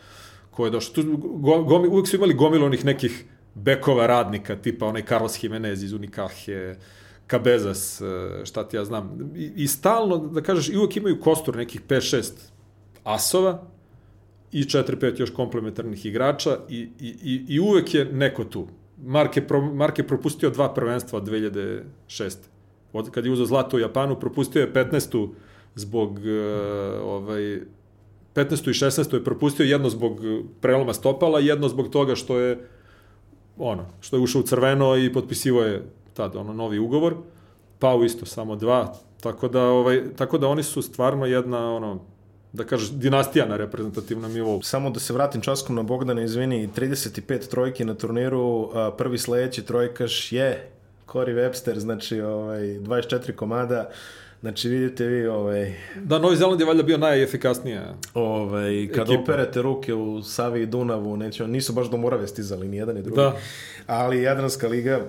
ko je došao. Tu, go, gomi, uvijek su imali gomilu onih nekih bekova radnika, tipa onaj Carlos Jimenez iz Unikahe, Cabezas, e, šta ti ja znam. I, I stalno, da kažeš, i uvijek imaju kostur nekih 5-6 asova i 4-5 još komplementarnih igrača i, i, i, i uvek je neko tu. Mark je, pro, Mark je propustio dva prvenstva od 2006 od, kad je uzao zlato u Japanu, propustio je 15. zbog uh, ovaj, 15. i 16. je propustio jedno zbog preloma stopala, jedno zbog toga što je ono, što je ušao u crveno i potpisivo je tad ono novi ugovor. Pa u isto samo dva, tako da ovaj tako da oni su stvarno jedna ono da kažeš, dinastija na reprezentativnom nivou. Samo da se vratim časkom na Bogdana, izvini, 35 trojki na turniru, prvi sledeći trojkaš je Cory Webster, znači ovaj, 24 komada, Znači, vidite vi, ovaj... Da, Novi Zeland je valjda bio najefikasnija ovaj, kad ekipa. operete ruke u Savi i Dunavu, neće, nisu baš do Morave stizali, ni jedan ni drugi. Da. Ali Jadranska liga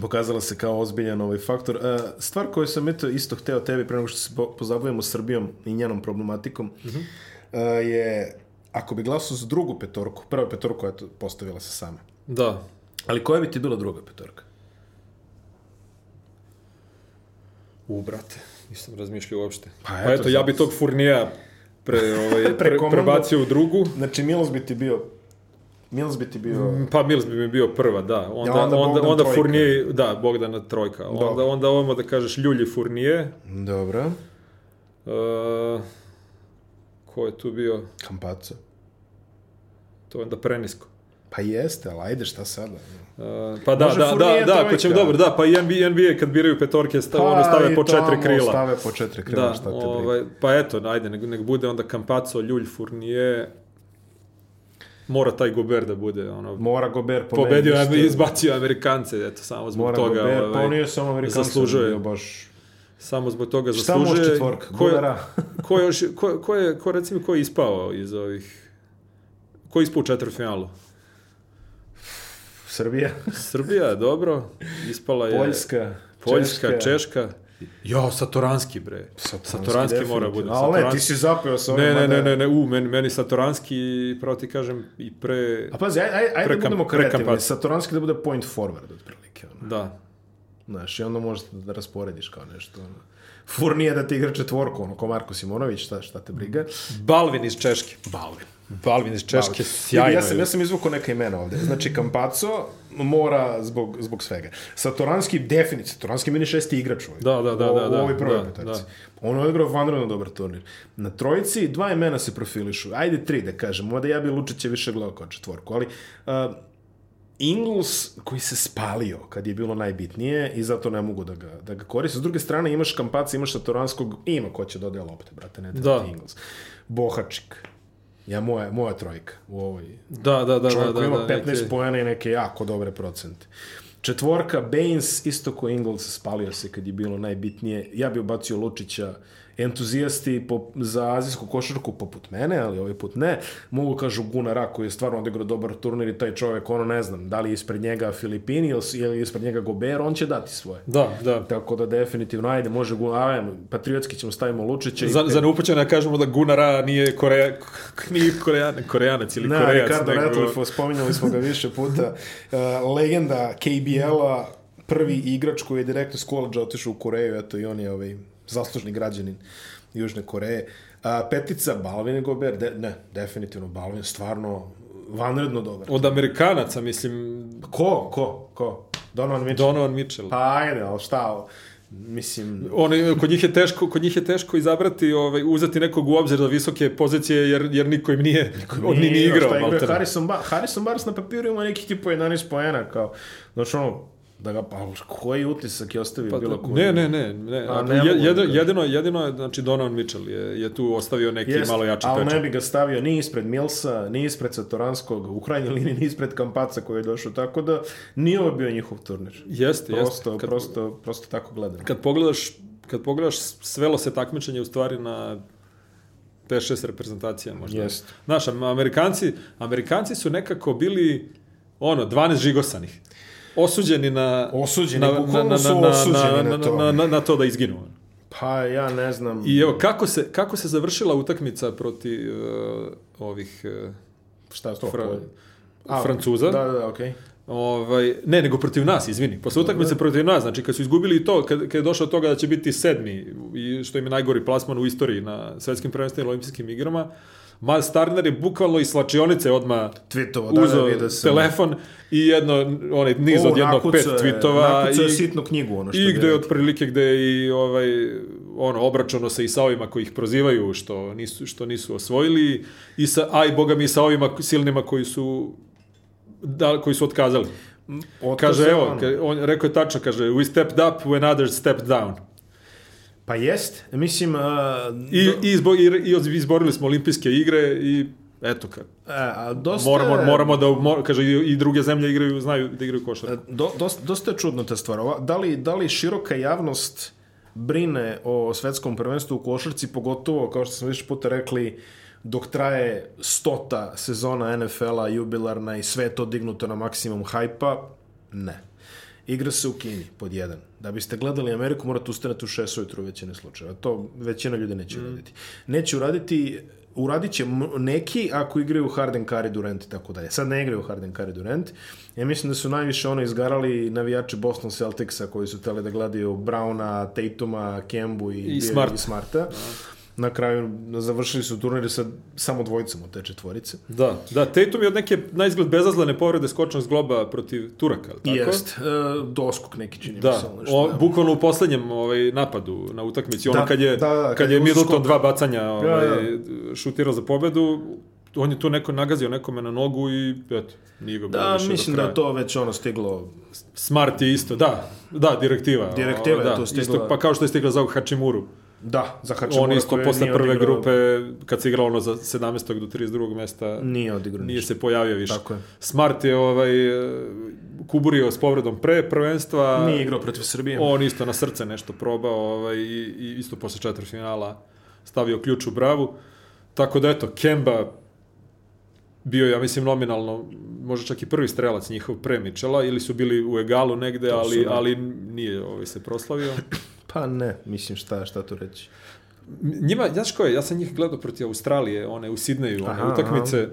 pokazala se kao ozbiljan ovaj faktor. Uh, stvar koju sam eto isto hteo tebi pre nego što se pozabavimo Srbijom i njenom problematikom uh -huh. uh, je ako bi glasao za drugu petorku, prva petorku je postavila se sama. Da. Ali koja bi ti bila druga petorka? U, brate, nisam razmišljao uopšte. Pa, pa eto, pa eto ja bi tog furnija pre, ovaj, pre, prebacio u drugu. Znači, Milos bi ti bio Mills bi ti bio... Pa Mills bi mi bio prva, da. Onda, Ja, onda onda, onda, onda. Fournier, da, Bogdana trojka. Onda, Dobro. onda ovamo da kažeš Ljulji Fournier. Dobro. Uh, ko je tu bio? Kampaco. To je onda prenisko. Pa jeste, ali ajde, šta sada? Uh, pa da, Može da, da, da, ako ćemo dobro, da, pa i NBA, NBA kad biraju petorke, sta, ono stave Pa po četiri krila. Stave po četiri krila, Da, šta te briga. ovaj, pa eto, ajde, nek, nek bude onda Campazzo, Ljulj, Fournier, mora taj Gober da bude, ono, Mora Gober po pobedio, meni je, isto. izbacio Amerikance, eto, samo zbog Mora toga, Gober, pa ovaj, on nije samo Amerikanca, zaslužuje. bio baš... samo zbog toga Šta zaslužuje. može četvorka? Ko je, Gunara? ko, je još, ko, ko, je, ko recimo, ko je ispao iz ovih, ko je ispao u četvrtfinalu? Srbija, Srbija, dobro, ispala je Poljska, Poljska, Češka. Češka. Jo, Satoranski, bre. Satoranski mora bude. Ali ne, ti Satoranski- si zapeo sa ovim. Ne, ne, ne, ne, ne, u, meni, meni Satoranski, pravo ti kažem, i pre... A pazi, aj, aj, Pre da budemo kreativni. Satoranski da bude point forward, otprilike. Ono. Da. Znaš, i onda možeš da rasporediš kao nešto. Ono. Furnije da ti igra četvorku, ono, ko Marko Simonović, šta, šta te briga. Balvin iz Češke. Balvin. Balvin iz Češke, sjajno. Ja sam, je. ja sam izvukao neka imena ovde. Znači, Campazzo mora zbog, zbog svega. Satoranski, definitivno, Satoranski meni šesti igrač ovaj. Da, da, da, U- da, U da, ovoj prvoj da, petorci. da. On je odigrao vanredno dobar turnir. Na trojici dva imena se profilišu. Ajde tri da kažem. Mada ja bi Lučića više gledao kao četvorku. Ali uh, Ingles koji se spalio kad je bilo najbitnije i zato ne mogu da ga, da ga koriste. S druge strane imaš Kampaca, imaš Satoranskog, ima ko će dodaje lopte, brate, ne Da. Ingles. Bohačik. Ja, moja, moja trojka u ovoj Da, da, da, Čovjek da, da, ima da, 15 neke- pojena i neke jako dobre procente. Četvorka, Baines, isto ko Ingles, spalio se kad je bilo najbitnije. Ja bi ubacio Lučića, entuzijasti po, za azijsku košarku poput mene, ali ovaj put ne. Mogu kažu Gunara koji je stvarno odigrao dobar turnir i taj čovjek, ono ne znam, da li je ispred njega Filipini ili ispred njega Gober, on će dati svoje. Da, da. Tako da definitivno, ajde, može Gunara, patriotski ćemo stavimo Lučića. i- Za, za neupućene da kažemo da Gunara nije, Koreja, nije Korejan, Korejanac ili Ne, Korejac. Ricardo nego- Ratliff, spominjali smo ga više puta. Uh, legenda KBL-a, prvi igrač koji je direktno s koleđa otišao u Koreju, eto i on je ovaj zaslužni građanin Južne Koreje. A, petica, Balvin Gober, de, ne, definitivno Balvin, stvarno vanredno dobar. Od Amerikanaca, mislim, Ko, ko, ko? Donovan Mitchell. Donovan Mitchell. Pa ajde, ali šta, mislim, Oni, kod njih je teško, kod njih je teško izabrati, ovaj, uzeti nekog u obzir za visoke pozicije, jer, jer niko im nije, on ni nije igrao. Šta igrao. Harrison, ba Harrison Barnes na papiru ima nekih tipa 11 poena, kao, znači ono, da ga, pa koji utisak je ostavio Pa, bilo koji? ne, ne, ne, ne. A, ne da jedino, jedino, jedino je, znači Donovan Mitchell je, je tu ostavio neki Jest, malo jači ali pečat. ne bi ga stavio ni ispred Milsa, ni ispred Satoranskog, u krajnjoj liniji ni ispred Kampaca koji je došao, tako da nije ovo bio njihov turnir. Jeste, Prosto, jeste. Kad, prosto, prosto tako gledam. kad pogledaš, kad pogledaš, svelo se takmičenje u stvari na 5-6 reprezentacija možda. Jeste. Znaš, am- Amerikanci, Amerikanci su nekako bili ono, 12 žigosanih. Osuđeni na... Osuđeni, bukvalno su osuđeni na to. Na, na, na to da izginu. Pa ja ne znam. I evo, kako se, kako se završila utakmica protiv uh, ovih uh, Šta je to? Fra- A, Francuza? Da, da, da, okej. Ovaj, ne, nego protiv nas, izvini. Posle utakmice protiv nas, znači kad su izgubili i to, kad, kad je došlo do toga da će biti sedmi, i što im je najgori plasman u istoriji na svetskim prvenstvima i olimpijskim igrama, Miles Turner je bukvalno iz slačionice odmah Tweetovo, da, da, uzeo vidio sam. telefon i jedno, onaj niz O, od jedno nakucao pet tweetova je i, sitnu knjigu, ono što i gde je otprilike gde je i ovaj, ono, obračano se i sa ovima koji ih prozivaju što nisu, što nisu osvojili i sa, a i boga mi sa ovima silnima koji su da, koji su otkazali. Otkaz Kaže, evo, on rekao je tačno, kaže, we stepped up when others stepped down. Pa jest, mislim... Uh, I, i, izbo, i, i izborili smo olimpijske igre i eto, ka, e, a dosta moramo, moramo da, mor, kaže, i, i druge zemlje igraju, znaju da igraju košarku. Do, dosta, dosta je čudno ta stvar. Ova, da, li, da li široka javnost brine o svetskom prvenstvu u košarci, pogotovo, kao što smo više puta rekli, dok traje stota sezona NFL-a, jubilarna i sve to dignuto na maksimum hajpa? Ne. Igra se u Kini, pod jedan. Da biste gledali Ameriku, morate ustanete u 6 ujutru u većine slučajeva. To većina ljudi neće uraditi. Neće uraditi uradit će neki ako igraju Harden, Curry, Durant i tako dalje. Sad ne igraju Harden, Curry, Durant. Ja mislim da su najviše ono izgarali navijači Boston Celticsa koji su teli da gledaju Browna, Tatuma, Kembu i, I Smart. i Smarta. Na kraju završili su turnire sa samo dvojicom od te četvorice. Da, da, Tatum je od neke najizgled bezazlene povrede skočnog zgloba protiv Turaka, ali tako? Jest, e, doskok neki čini Da, mi se. nešto, o, da. bukvalno u poslednjem ovaj, napadu na utakmici, ono Da, kad je, da, da, kad kad je Middleton uskok. dva bacanja ovaj, Da, šutirao za pobedu, on je tu neko nagazio nekome na nogu i eto, nije ga bilo Da, mislim da je to već ono stiglo. Smart je isto, da, da, direktiva. Direktiva je da, tu stigla. Isto, pa kao što je stigla za ovog Hachimuru. Da, za Hačimura On isto posle prve odigrao- grupe, kad se igralo ono za 17. do 32. mesta, Nije odigrao nije se pojavio više. Tako je. Smart je ovaj, e, kuburio s povredom pre prvenstva. Nije igrao protiv Srbije. On isto na srce nešto probao ovaj, i, i isto posle četvrtfinala stavio ključ u bravu. Tako da eto, Kemba bio, ja mislim, nominalno, možda čak i prvi strelac njihov pre Mičela, ili su bili u egalu negde, ali, ali nije ovaj, se proslavio. Pa ne, mislim šta, šta tu reći. Njima, znaš ko je, ja sam njih gledao protiv Australije, one u Sidneju, one Aha, utakmice.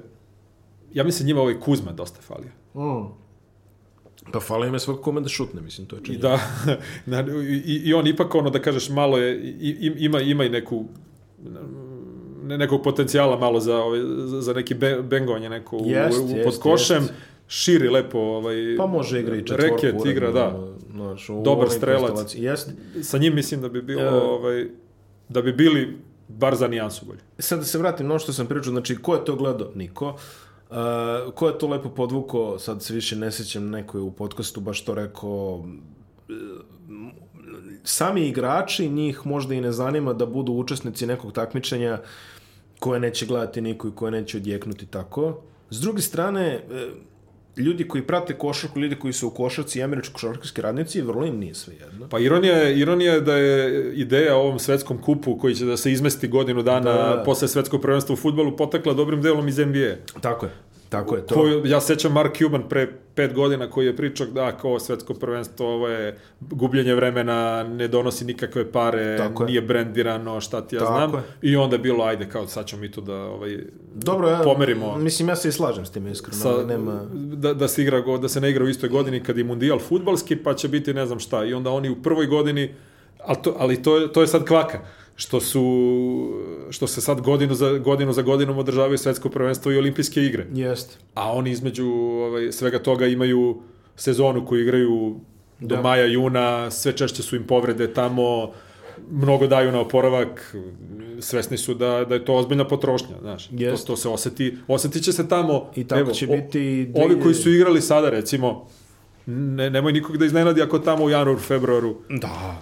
Ja mislim njima ovaj Kuzma dosta falio. Mm. Pa fali im je svako kome da šutne, mislim, to je I činjenica. da, na- i, i on ipak ono da kažeš malo je, i, ima, ima i neku ne, nekog potencijala malo za, ovaj, za, neki be, bengovanje neko u, Jest, u, jest, pod košem, jest. Širi lepo ovaj, Pa može igra i četvorku. reket, igra, da. Znaš, u Dobar strelac. Jest. Sa njim mislim da bi bilo, E. ovaj, da bi bili bar za nijansu bolji. Sad da se vratim na ono što sam pričao, znači, ko je to gledao? Niko. Uh, ko je to lepo podvuko, sad se više ne sjećam, neko je u podcastu baš to rekao, e, sami igrači, njih možda i ne zanima da budu učesnici nekog takmičenja koje neće gledati niko i koje neće odjeknuti tako. S druge strane, ljudi koji prate košarku, ljudi koji su u košarci i američki košarkarski radnici, vrlo im nije sve jedno. Pa ironija je, ironija je da je ideja o ovom svetskom kupu koji će da se izmesti godinu dana Da. posle svetskog prvenstva u futbolu potekla dobrim delom iz NBA. Tako je. Tako je to. Koju, ja sećam Mark Cuban pre pet godina koji je pričao da kao svetsko prvenstvo ovo je gubljenje vremena, ne donosi nikakve pare, Tako je. nije brendirano, šta ti ja Tako znam. je. I onda je bilo, ajde, kao sad ćemo mi to da ovaj, Dobro, ja, pomerimo. Mislim, ja se i slažem s tim, iskreno. sa, nema... da, da, se igra, da se ne igra u istoj godini kad je mundijal futbalski, pa će biti ne znam šta. I onda oni u prvoj godini, ali to, ali to, je, to je sad kvaka, što su što se sad godinu za, godinu za godinom održavaju svetsko prvenstvo i olimpijske igre. Jest. A oni između ovaj, svega toga imaju sezonu koju igraju do Da. maja, juna, sve češće su im povrede tamo, mnogo daju na oporavak, svesni su da, da je to ozbiljna potrošnja, znaš. To, Jest. to se oseti, osetit će se tamo. I tako će biti i dve- Ovi koji su igrali sada, recimo, ne, nemoj nikog da iznenadi ako tamo u januaru, februaru, Da.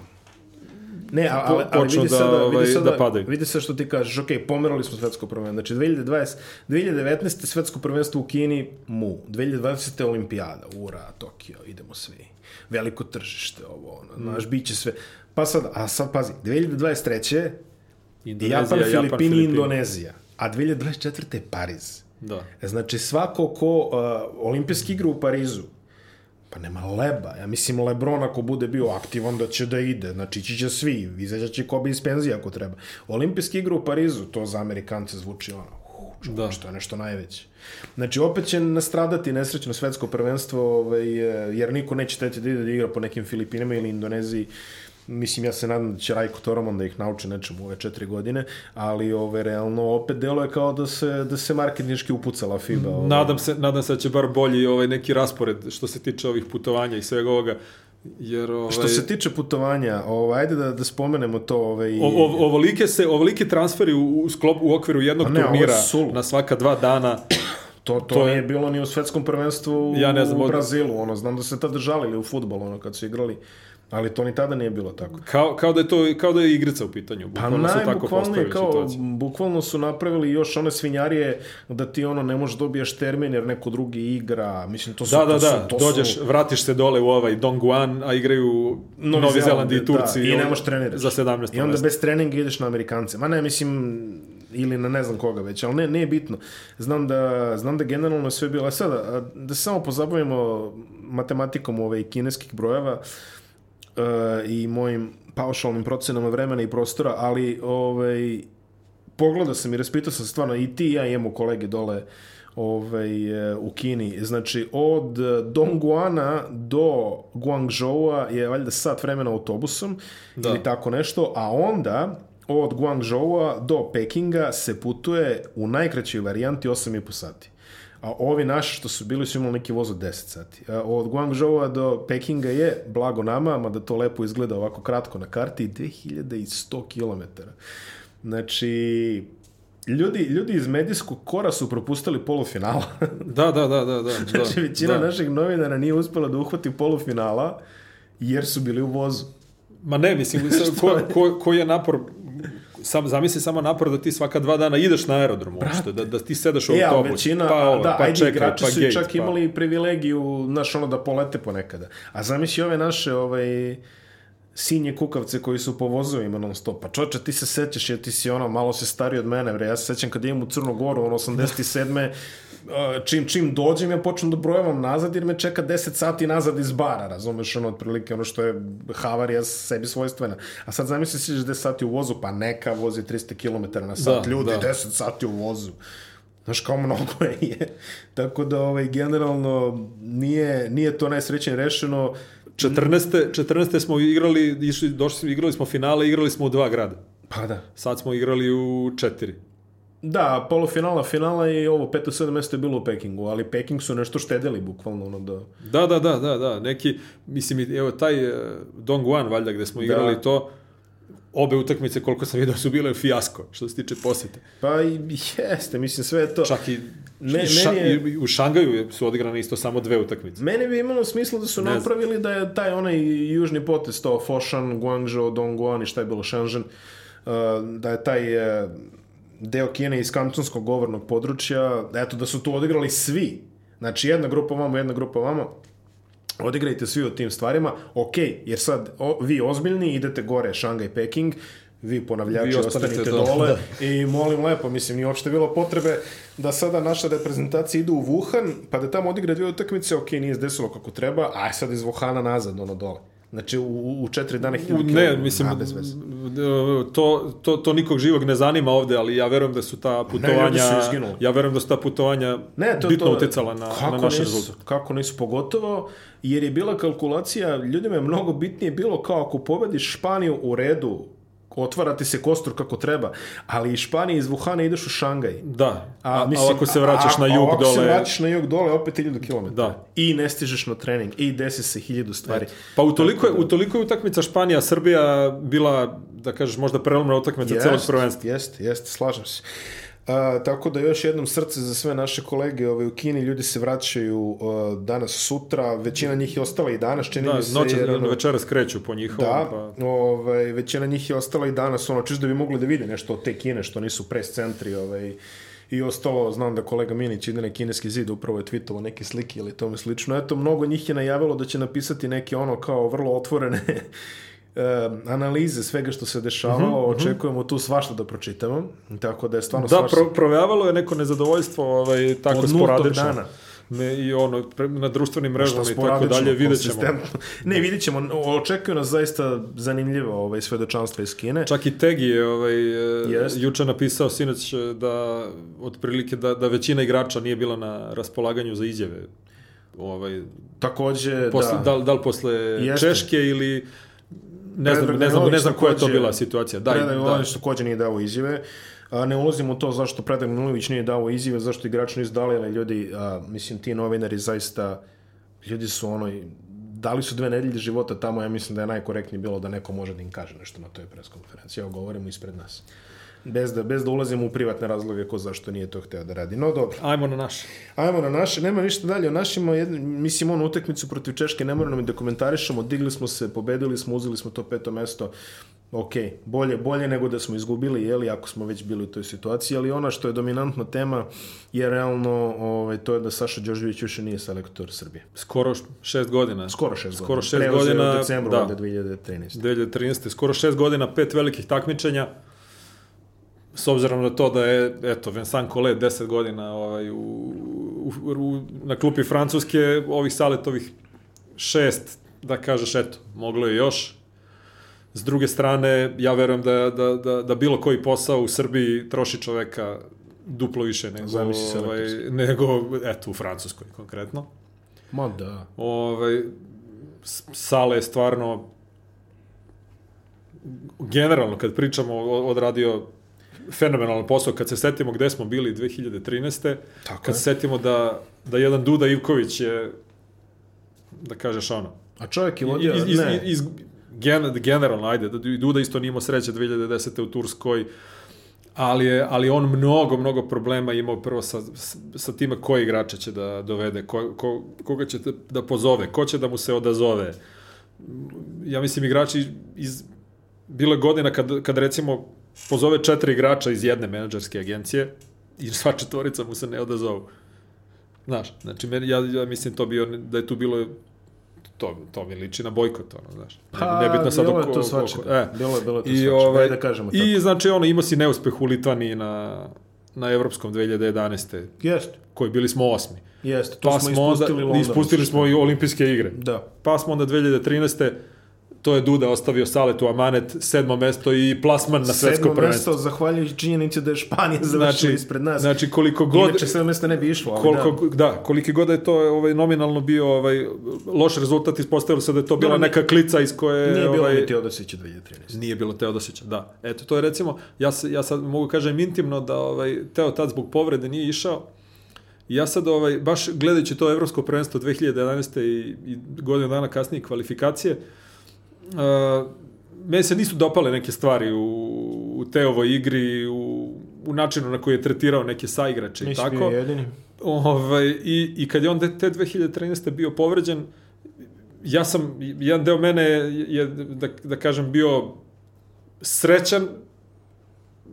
Ne, ali, ali vidi da, sada, ovaj, vidi sada, da padaju. vidi sad što ti kažeš, ok, pomerali smo svetsko prvenstvo. Znači, 2020, 2019. svetsko prvenstvo u Kini, mu. 2020. olimpijada, ura, Tokio, idemo svi. Veliko tržište, ovo, ono, Mm. znaš, bit će sve. Pa sad, a sad pazi, 2023. Indonezija, Japan, Filipini, Filipini. Indonezija. A 2024. je Pariz. Da. Znači, svako ko uh, olimpijske igre u Parizu, pa nema leba. Ja mislim, Lebron ako bude bio aktivan da će da ide. Znači, ići će svi. Izađa će Kobe iz penzije ako treba. Olimpijske igre u Parizu, to za Amerikance zvuči ono, čoveč, Da. to je nešto najveće. Znači, opet će nastradati nesrećno svetsko prvenstvo, ovaj, eh, jer niko neće teti da ide da igra po nekim Filipinama ili Indoneziji. Mislim, ja se nadam da će Rajko Toromon da ih nauči nečemu ove četiri godine, ali ove, realno opet delo je kao da se, da se marketinški upucala FIBA. Ovaj. Nadam se, nadam se da će bar bolji ovaj neki raspored što se tiče ovih putovanja i svega ovoga. Jer ovaj, Što se tiče putovanja, ovaj, ajde da, da spomenemo to. Ovaj, O, o, ovolike se ovolike transferi u, u sklop u okviru jednog ne, je turnira suludo. na svaka dva dana. to, to, to je- nije bilo ni u svetskom prvenstvu Ja ne znam, u Brazilu. Ono, znam da se tada žalili u futbolu ono, kad su igrali, ali to ni tada nije bilo tako. Kao, kao da je to kao da je igrica u pitanju. Pa Bukvalno su tako najbukvalnije kao, situaciju. bukvalno su napravili još one svinjarije da ti ono ne možeš dobijaš termin jer neko drugi igra. Mislim, to su... Da, da, to su, da, to dođeš, Su, vratiš se dole u ovaj Dongguan, a igraju Novi, Zeland i Turci. Da, I ne on- možeš treniraš. Za 17. I onda bez treninga ideš na Amerikance. Ma ne, mislim, ili na ne znam koga već, ali ne, nije bitno. Znam da, znam da generalno sve bilo. A sada, da se samo pozabavimo matematikom ove kineskih brojeva uh, i mojim paušalnim procenama vremena i prostora, ali ovaj, pogledao sam i raspitao sam stvarno i ti i ja imamo kolege dole ovaj, e, u Kini. Znači, od e, Dongguana do Guangzhoua je valjda sat vremena autobusom Da. ili tako nešto, a onda od Guangzhoua do Pekinga se putuje u najkraćoj varijanti 8,5 sati. A ovi naši što su bili su imali neki voz od 10 sati. A od Guangzhoua do Pekinga je, blago nama, mada to lepo izgleda ovako kratko na karti, 2100 km. Znači, ljudi, ljudi iz medijskog kora su propustili polufinala. Da, da, da, da. da znači, da, većina da. naših novinara nije uspela da uhvati polufinala, jer su bili u vozu. Ma ne, mislim, ko, ko, ko je napor sam, zamisli samo napor da ti svaka dva dana ideš na aerodrom uopšte, da, da ti sedaš u E, autobus, većina, pa, ovo, da, pa ajde, čekaj, igrači pa su gate, čak pa... imali privilegiju, znaš, ono, da polete ponekada. A zamisli ove naše, ovaj, sinje kukavce koji su po vozovima non stop. Pa čoče, ti se sećaš, jer ti si ono, malo se stariji od mene, bre. Ja se sećam kad idem u Crnu Goru, ono, 87. uh, čim, čim dođem, ja počnem da brojavam nazad, jer me čeka 10 sati nazad iz bara, razumeš, ono, otprilike, ono što je havarija sebi svojstvena. A sad zamisli si 10 sati u vozu, pa neka vozi 300 km na sat, Da, ljudi, da. 10 sati u vozu. Znaš, kao mnogo je. Tako da, ovaj, generalno, nije, nije to najsrećenije rešeno. 14. 14. smo igrali, išli, došli smo, igrali smo finale, igrali smo u dva grada. Pa da. Sad smo igrali u četiri. Da, polufinala, finala i ovo peto, sedam mesto je bilo u Pekingu, ali Peking su nešto štedili, bukvalno, ono da... Da, da, da, da, da. Neki, mislim, evo, taj uh, Dongguan, valjda, gde smo igrali Da. to, obe utakmice, koliko sam vidio, su bile fijasko, što se tiče posete. Pa i jeste, mislim, sve je to... Čak i, Me- ša, meni je- u Šangaju su odigrane isto samo dve utakmice. Mene bi imalo smisla da su Ne napravili da je taj onaj južni potez, to Foshan, Guangzhou, Dongguan i šta je bilo Shenzhen, uh, da je taj uh, deo Kine iz kantonskog govornog područja, eto da su tu odigrali svi. Znači jedna grupa vamo, jedna grupa vamo. Odigrajte svi o tim stvarima, ok, jer sad o, vi ozbiljni idete gore Šangaj, Peking, vi ponavljači Vi ostanite dole, dole i molim lepo, mislim, nije uopšte bilo potrebe da sada naša reprezentacija ide u Wuhan, pa da tamo odigra dvije utakmice, ok, nije desilo kako treba, aj sad iz Wuhana nazad, ono dole. Znači, u, u četiri dana hiljadu ne, mislim, a, bez veze. to, to, to nikog živog ne zanima ovde, ali ja verujem da su ta putovanja, ljudi su ja verujem da su ta putovanja Ne, to, bitno to, uticala na, kako na naš rezultat. Kako nisu, pogotovo jer je bila kalkulacija, ljudima je mnogo bitnije bilo kao ako pobediš Španiju u redu, otvara ti se kostur kako treba, ali iz Španije iz Wuhana ideš u Šangaj. Da, a, mislim, ako se vraćaš a, na a jug ako dole... se vraćaš na jug dole, opet 1000 km. Da. I ne stižeš na trening, i desi se hiljadu stvari. Pa u toliko, je, u toliko je utakmica Španija-Srbija bila, da kažeš, možda prelomna utakmica celog prvenstva. Jeste, jeste, slažem se. A, tako da još jednom srce za sve naše kolege ovaj, u Kini, ljudi se vraćaju uh, danas, sutra, većina njih je ostala i danas, čini Da, mi se. noće, jer, ono, večeras kreću po njihovom, Da, pa... ovaj, većina njih je ostala i danas, ono, čisto da bi mogli da vide nešto od te Kine, što nisu pres centri, ovaj, i ostalo, znam da kolega Minić ide na kineski zid, upravo je tweetovao neke slike ili tome slično. Eto, mnogo njih je najavilo da će napisati neke ono kao vrlo otvorene analize svega što se dešavalo, očekujemo tu svašta da pročitamo, tako da je stvarno Da, svašta... pro, provejavalo je neko nezadovoljstvo ovaj, tako Od sporadično. dana. Ne, I ono, pre, na društvenim mrežama i tako dalje, vidjet ćemo. Ne, vidjet ćemo. Očekuju nas zaista zanimljivo ovaj, svedočanstvo iz Kine. Čak i Tegi je ovaj, yes. juče napisao sinoć e, da otprilike da, da većina igrača nije bila na raspolaganju za izjave. Ovaj, Takođe, posle, da. da. da li posle Jeste. Češke ili ne znam, ne znam, ne znam koja je to bila situacija. Da, Predrag da. Manojlović takođe nije dao izjave. A, ne ulazimo u to zašto Predrag Manojlović nije dao izjave, zašto igrači nisu dali, ali ljudi, a, mislim, ti novinari zaista, ljudi su ono, dali su dve nedelje života tamo, ja mislim da je najkorektnije bilo da neko može da im kaže nešto na toj preskonferenciji. Evo, govorimo ispred nas. Bez da, bez da ulazimo u privatne razloge ko zašto nije to hteo da radi. No, dobro. Ajmo na naše. Ajmo na naše, nema ništa dalje o našima, jedno, mislim onu utakmicu protiv Češke ne moramo i da komentarišemo, digli smo se, pobedili smo, uzeli smo to peto mesto, ok, bolje, bolje nego da smo izgubili, jeli, ako smo već bili u toj situaciji, ali ona što je dominantna tema je realno, ovaj, to je da Saša Đorđević više nije selektor Srbije. Skoro šest godina. Skoro šest Skoro godina. šest Preuzeo godina, u decembru, da. valjda 2013. 2013. Skoro šest godina, pet velikih takmičenja. S obzirom na to da je, eto, Vincent Collet 10 godina ovaj, u, u, u, na klupi Francuske, ovih saletovih šest, da kažeš, eto, moglo je još. S druge strane, ja verujem da, da, da, da bilo koji posao u Srbiji troši čoveka duplo više nego, Zamisli ovaj, nego eto, u Francuskoj konkretno. Ma da. Ovaj, Sale je stvarno generalno, kad pričamo, odradio fenomenalan posao. Kad se setimo gde smo bili 2013. Tako kad je. se setimo da, da jedan Duda Ivković je, da kažeš ono, A čovjek je vodio, iz, iz, ne. Iz, gen, generalno, ajde, da Duda isto nije imao sreće 2010. u Turskoj, ali je, ali on mnogo, mnogo problema imao prvo sa, sa time koji igrača će da dovede, ko, ko, koga će da pozove, ko će da mu se odazove. Ja mislim, igrači iz, bilo je godina kad, kad recimo pozove četiri igrača iz jedne menadžerske agencije i sva četvorica mu se ne odazovu. Znaš, znači, ja, ja mislim to bio, da je tu bilo to, to mi liči na bojkot, ono, znaš. Pa, Nebitno sad bilo je to svačega. E, bilo je, bilo je to I, ovaj, da kažemo tako. I, znači, ono, imao si neuspeh u Litvaniji na, na Evropskom 2011. Jeste. Koji bili smo osmi. Jeste, to pa smo ispustili onda, London. Ispustili smo i olimpijske igre. Da. Pa smo onda 2013 to je Duda ostavio Saletu Amanet, sedmo mesto i plasman na svetsko prvenstvo. Sedmo mesto, zahvaljujući činjenici da je Španija završila znači, ispred nas. Znači, koliko god... Inače, sedmo mesto ne bi išlo. Ali koliko, da. da, koliki god je to ovaj, nominalno bio ovaj, loš rezultat, ispostavilo se da je to bila da, neka klica iz koje... Nije bilo ovaj, ni Teodosića 2013. Nije bilo Teodosića, da. Eto, to je recimo, ja, ja sad mogu kažem intimno da ovaj, Teo tad zbog povrede nije išao, ja sad, ovaj, baš gledajući to evropsko prvenstvo 2011. i, i godinu dana kasnije kvalifikacije, uh, uh, meni se nisu dopale neke stvari u, u Teovoj igri, u, u načinu na koji je tretirao neke saigrače i tako. Nisi jedini. Ovaj, i, I kad je on te 2013. bio povređen, ja sam, jedan deo mene je, je da, da kažem, bio srećan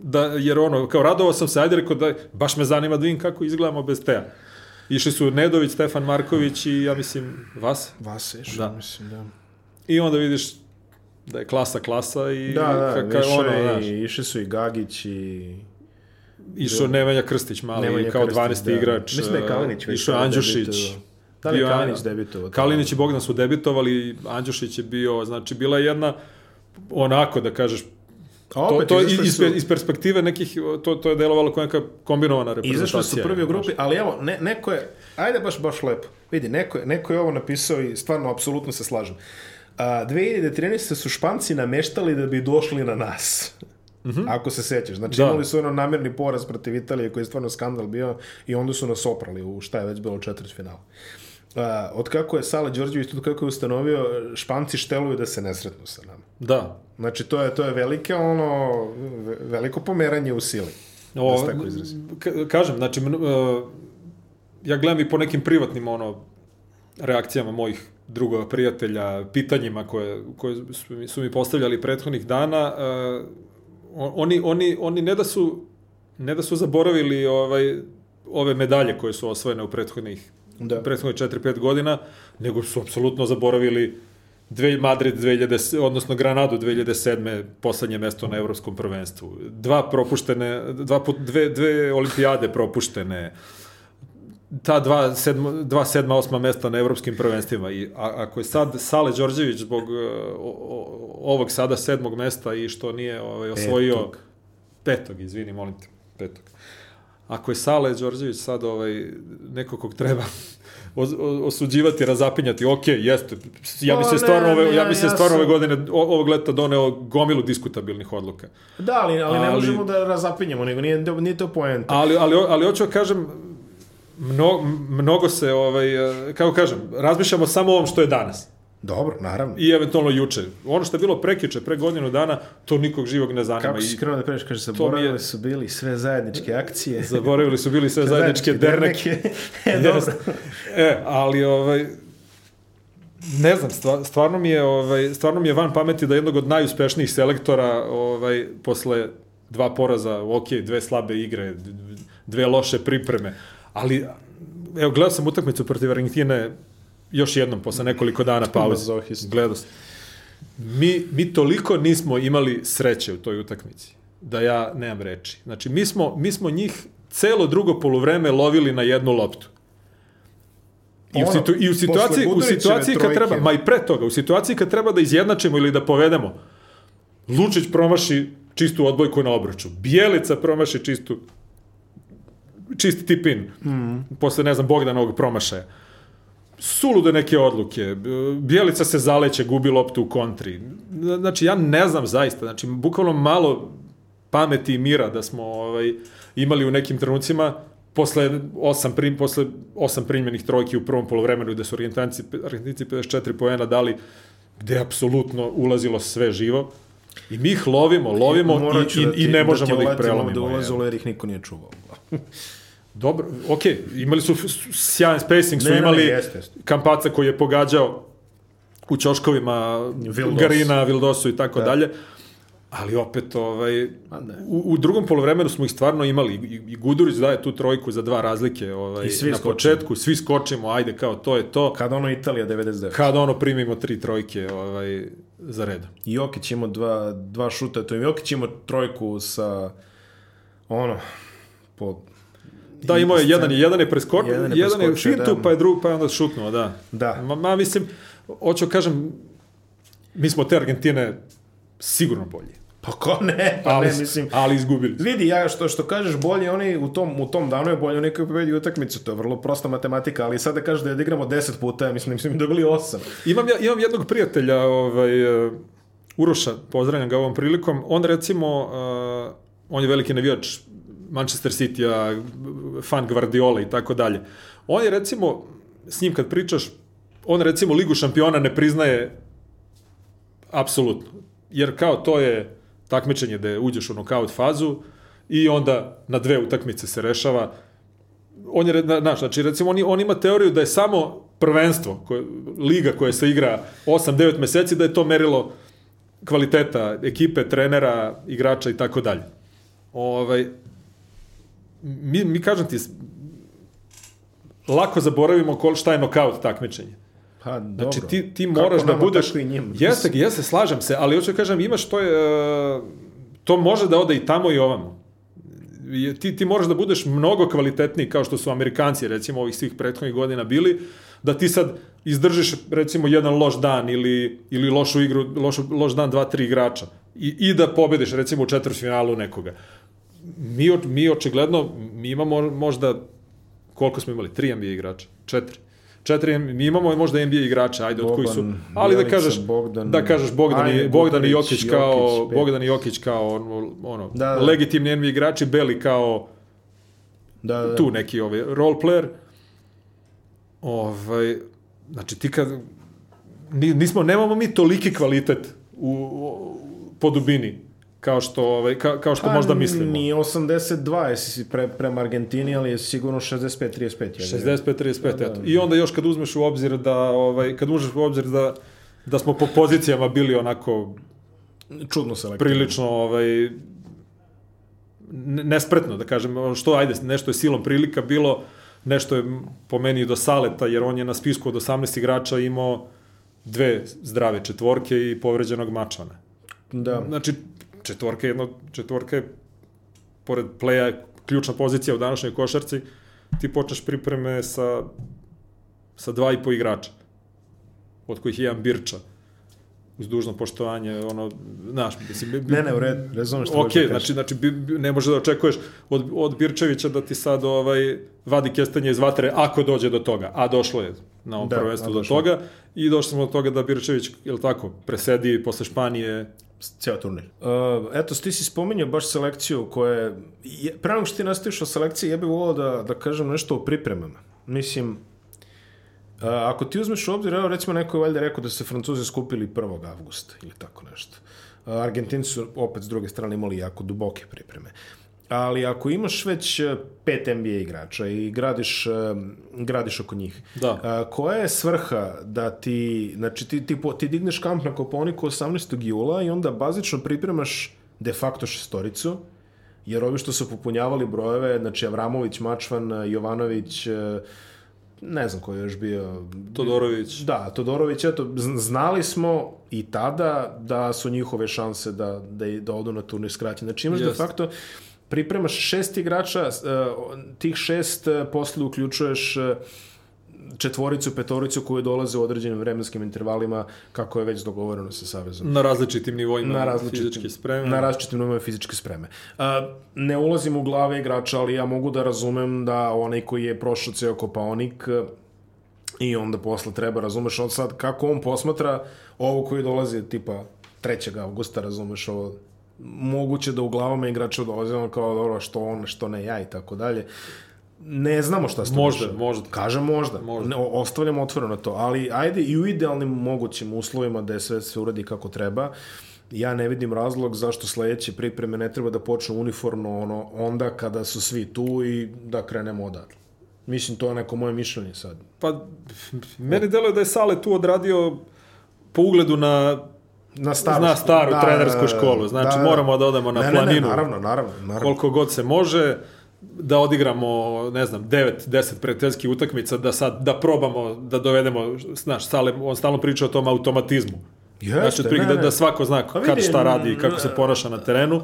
da, jer ono, kao radovao sam se, ajde rekao da, baš me zanima da vidim kako izgledamo bez Teja. Išli su Nedović, Stefan Marković i ja mislim, Vas? Vas je, da. mislim, da. I onda vidiš da je klasa klasa i da, da, kaka, ono, i, znaš, išli su i Gagić i išao Nemanja Krstić mali Nemanja kao Krstić, 12. Da. igrač. Mislim da je Kalinić već išao Andjušić. Da li je Kalinić debitovao? Kalinić i Bogdan su debitovali, Andjušić je bio, znači bila je jedna onako da kažeš A opet, to, to iz, su... iz perspektive nekih, to, to je delovalo kao neka kombinovana reprezentacija. Izašli su prvi u grupi, ali evo, ne, neko je, ajde baš, baš lepo, vidi, neko je, neko je ovo napisao i stvarno, apsolutno se slažem. Uh, A, 2013. su Španci nameštali da bi došli na nas. Mm -hmm. Ako se sećaš. Znači, da. imali su ono namerni poraz protiv Italije koji je stvarno skandal bio i onda su nas oprali u šta je već bilo četvrt finala. Uh, od kako je Sale Đorđević, od kako je ustanovio, Španci šteluju da se ne sretnu sa nama. Da. Znači, to je, to je velike, ono, veliko pomeranje u sili. O, da se tako izrazim. Kažem, znači, uh, ja gledam i po nekim privatnim, ono, reakcijama mojih drugova, prijatelja, pitanjima koje, koje su, mi, su mi postavljali prethodnih dana, uh, oni, oni, oni ne da su ne da su zaboravili ovaj ove medalje koje su osvojene u prethodnih da. prethodnih 4-5 godina, nego su apsolutno zaboravili dve, Madrid 2010, odnosno Granadu 2007. poslednje mesto na evropskom prvenstvu. Dva propuštene, dva, dve, dve olimpijade propuštene. Uh, ta dva sedma, dva sedma, osma mesta na evropskim prvenstvima. I a, ako je sad Sale Đorđević zbog uh, ovog sada sedmog mesta i što nije ovaj, osvojio... Petog. Petog, izvini, molim te. Petog. Ako je Sale Đorđević sad ovaj, neko kog treba osuđivati, razapinjati, ok, jeste. Ja bi pa se stvarno ove, ja bi se stvarno ove godine, ovog leta doneo gomilu diskutabilnih odluka. Da, ali, ali, ali ne možemo da razapinjemo, nego nije, nije to poenta. Ali, ali, ali hoću da kažem, Mno, mnogo se, ovaj, kako kažem, razmišljamo samo o ovom što je danas. Dobro, naravno. I eventualno juče. Ono što je bilo prekiče, pre godinu dana, to nikog živog ne zanima. Kako si krenuo da preš, kaže, zaboravili je... su bili sve zajedničke akcije. Zaboravili su bili sve zajedničke, zajedničke derneke. e, dobro. e, ali, ovaj, ne znam, stvarno mi je, ovaj, stvarno mi je van pameti da jednog od najuspešnijih selektora, ovaj, posle dva poraza, ok, dve slabe igre, dve loše pripreme, Ali, evo, gledao sam utakmicu protiv Argentine još jednom, posle nekoliko dana pauze. Gledao sam. Mi, mi toliko nismo imali sreće u toj utakmici, da ja nemam reči. Znači, mi smo, mi smo njih celo drugo poluvreme lovili na jednu loptu. I, ono, u, situ, I u situaciji, u situaciji kad treba, ma i pre toga, u situaciji kad treba da izjednačimo ili da povedemo, Lučić promaši čistu odbojku na obruču, Bijelica promaši čistu čisti tipin. Mm. Posle, ne znam, Bogdanovog promašaja. sulude neke odluke. Bijelica se zaleće, gubi loptu u kontri. Znači, ja ne znam zaista. Znači, bukvalno malo pameti i mira da smo ovaj, imali u nekim trenucima posle osam, prim, posle osam primjenih trojki u prvom polovremenu gde su Argentinci, Argentinci 54 poena dali gde je apsolutno ulazilo sve živo. I mi ih lovimo, lovimo i, i, da ti, i ne možemo da, da ih prelomimo. Da ulazilo jer ih niko nije čuvao. Dobro, ok, imali su sjajan spacing, su ne, imali ne, jest, jest. Kampaca koji je pogađao u ćoškovima Vildos. Garina, Vildosu i tako da. dalje. Ali opet, ovaj, u, u drugom polovremenu smo ih stvarno imali. I, i Gudurić daje tu trojku za dva razlike ovaj, I svi na skočimo. početku. Svi skočimo, ajde, kao to je to. Kada ono Italija 99. Kada ono primimo tri trojke ovaj, za redom. I Jokić ima dva, dva šuta, to je Jokić ima trojku sa ono, po Da, imao je jedan, jedan je preskočio, jedan je, jedan je fintu, da. pa je drug, pa je onda šutnuo, da. Da. Ma, ma mislim, hoću kažem, mi smo te Argentine sigurno bolji. Pa ko ne, pa ali, ne, mislim. Ali izgubili. Vidi, ja što, što kažeš bolje, oni u tom, u tom danu je bolje, oni koji pobedi utakmicu, to je vrlo prosta matematika, ali sada da kažeš da je odigramo 10 puta, ja mislim, mislim, dobili 8. Imam, ja, imam jednog prijatelja, ovaj, uh, Uroša, pozdravljam ga ovom prilikom, on recimo, uh, on je veliki navijač Manchester City-a, fan Guardiola i tako dalje. On je recimo, s njim kad pričaš, on recimo Ligu šampiona ne priznaje apsolutno. Jer kao to je takmičenje da uđeš u nokaut fazu i onda na dve utakmice se rešava. On je, znaš, znači recimo on, on ima teoriju da je samo prvenstvo, koje, liga koja se igra 8-9 meseci, da je to merilo kvaliteta ekipe, trenera, igrača i tako dalje. Ovaj, mi, mi kažem ti, lako zaboravimo kol, šta je nokaut takmičenje. Pa, dobro. Znači, ti, ti moraš da budeš... Tako i njima. Jeste, jeste, slažem se, ali hoću da kažem, imaš to je... To može da ode i tamo i ovamo. Ti, ti moraš da budeš mnogo kvalitetniji kao što su Amerikanci, recimo, ovih svih prethodnih godina bili, da ti sad izdržiš, recimo, jedan loš dan ili, ili lošu igru, loš, loš dan dva, tri igrača i, i da pobediš, recimo, u četvrtfinalu nekoga mi, mi očigledno, mi imamo možda, koliko smo imali, tri NBA igrača, četiri. Četiri, mi imamo možda NBA igrača, ajde, Boban, od koji su, ali da kažeš, Bogdan, da kažeš Bogdan, ajde, i, Bogdan i Jokić kao, Jokić, Bogdan i Jokić kao, ono, da, da. legitimni NBA igrači, Beli kao, da, da. tu neki ovaj, role player, ovaj, znači ti kad, nismo, nemamo mi toliki kvalitet u, u po dubini kao što, ovaj, ka, kao što pa, možda mislimo. Ni 82 jesi pre, prema Argentini, ali je sigurno 65-35. 65-35, da, eto. I onda još kad uzmeš u obzir da, ovaj, kad uzmeš u obzir da, da smo po pozicijama bili onako čudno selektivno. Prilično ovaj nespretno da kažem, što ajde, nešto je silom prilika bilo, nešto je po meni do Saleta, jer on je na spisku od 18 igrača imao dve zdrave četvorke i povređenog mačana. Da. Znači, četvorka jedno, četvorka je, pored pleja, ključna pozicija u današnjoj košarci, ti počneš pripreme sa, sa dva i po igrača, od kojih je jedan Birča, uz dužno poštovanje, ono, znaš, mislim... Bi, ne, ne, u red, razumem što okay, da znači, znači, bi, bi, ne može da očekuješ od, od Birčevića da ti sad ovaj, vadi kestanje iz vatre ako dođe do toga, a došlo je na ovom da, prvenstvu do toga i došli smo do toga da Birčević, je li tako, presedi posle Španije ceo turnir. Uh, eto, ti si spominjao baš selekciju koja je... Pre nego što ti nastaviš o selekciji, ja bih volao da, da kažem nešto o pripremama. Mislim, uh, ako ti uzmeš u obzir, evo recimo neko je valjda rekao da se Francuzi skupili 1. avgusta ili tako nešto. Uh, Argentinci su opet s druge strane imali jako duboke pripreme ali ako imaš već e, pet NBA igrača i gradiš, e, gradiš oko njih, da. a, koja je svrha da ti, znači ti, ti, ti digneš kamp na Koponiku 18. jula i onda bazično pripremaš de facto šestoricu, jer ovi što su popunjavali brojeve, znači Avramović, Mačvan, Jovanović, e, ne znam ko je još bio... Todorović. Da, Todorović, eto, znali smo i tada da su njihove šanse da, da, da odu na turnir skraćene. Znači imaš Just. de facto pripremaš šest igrača, e, tih šest e, posle uključuješ e, četvoricu, petoricu koje dolaze u određenim vremenskim intervalima kako je već dogovoreno sa Savezom. Na različitim nivoima na različitim, fizičke spreme. Na različitim nivoima fizičke spreme. ne ulazim u glave igrača, ali ja mogu da razumem da onaj koji je prošao ceo kopaonik I onda posle treba, razumeš, on sad kako on posmatra ovo koji dolazi tipa 3. augusta, razumeš, ovo moguće da u glavama igrača dolaze ono kao dobro, što on, što ne ja i tako dalje. Ne znamo šta se Možda, dešava. možda. Kažem možda. Možda. Ne, ostavljamo otvoreno to, ali ajde i u idealnim mogućim uslovima da je sve se uradi kako treba. Ja ne vidim razlog zašto sledeće pripreme ne treba da počnu uniformno ono, onda kada su svi tu i da krenemo odatle. Mislim, to je neko moje mišljenje sad. Pa, meni deluje da je Sale tu odradio po ugledu na Na staru, Zna staru trenersku školu, znači moramo da odemo na ne, planinu. ne, naravno, naravno. naravno. koliko god se može, da odigramo, ne znam, 9-10 prijateljskih utakmica, da sad, da probamo, da dovedemo, znaš, Sale, on stalno priča o tom automatizmu. Jeste, znači, otprilike da, da svako zna Pa kad šta radi i kako se ponaša na terenu.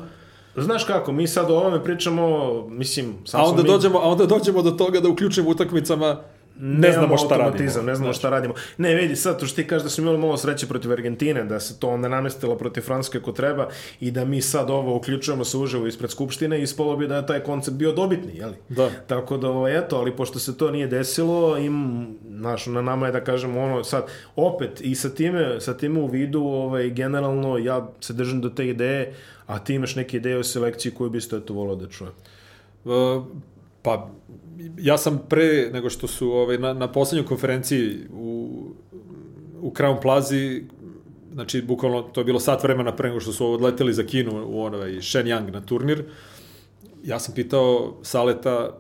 Znaš kako, mi sad o ovome pričamo, mislim... Sad A onda, mi... dođemo, a onda dođemo do toga da uključimo utakmicama ne znamo šta radimo. ne znamo šta radimo. Ne, vidi, sad to što ti kažeš da smo imali malo sreće protiv Argentine, da se to onda namestilo protiv Francuske ako treba i da mi sad ovo uključujemo se uživo ispred Skupštine, ispalo bi da je taj koncept bio dobitni, jeli? Da. Tako da, ovaj, eto, ali pošto se to nije desilo, im, znaš, na nama je da kažemo ono, sad, opet, i sa time, sa time u vidu, ovaj, generalno, ja se držim do te ideje, a ti imaš neke ideje o selekciji koju biste eto volao da čuje. E, Pa, ja sam pre nego što su ovaj, na, na poslednjoj konferenciji u, u Crown Plazi, znači, bukvalno, to je bilo sat vremena pre nego što su odleteli za Kinu u ovaj Shenyang na turnir, ja sam pitao Saleta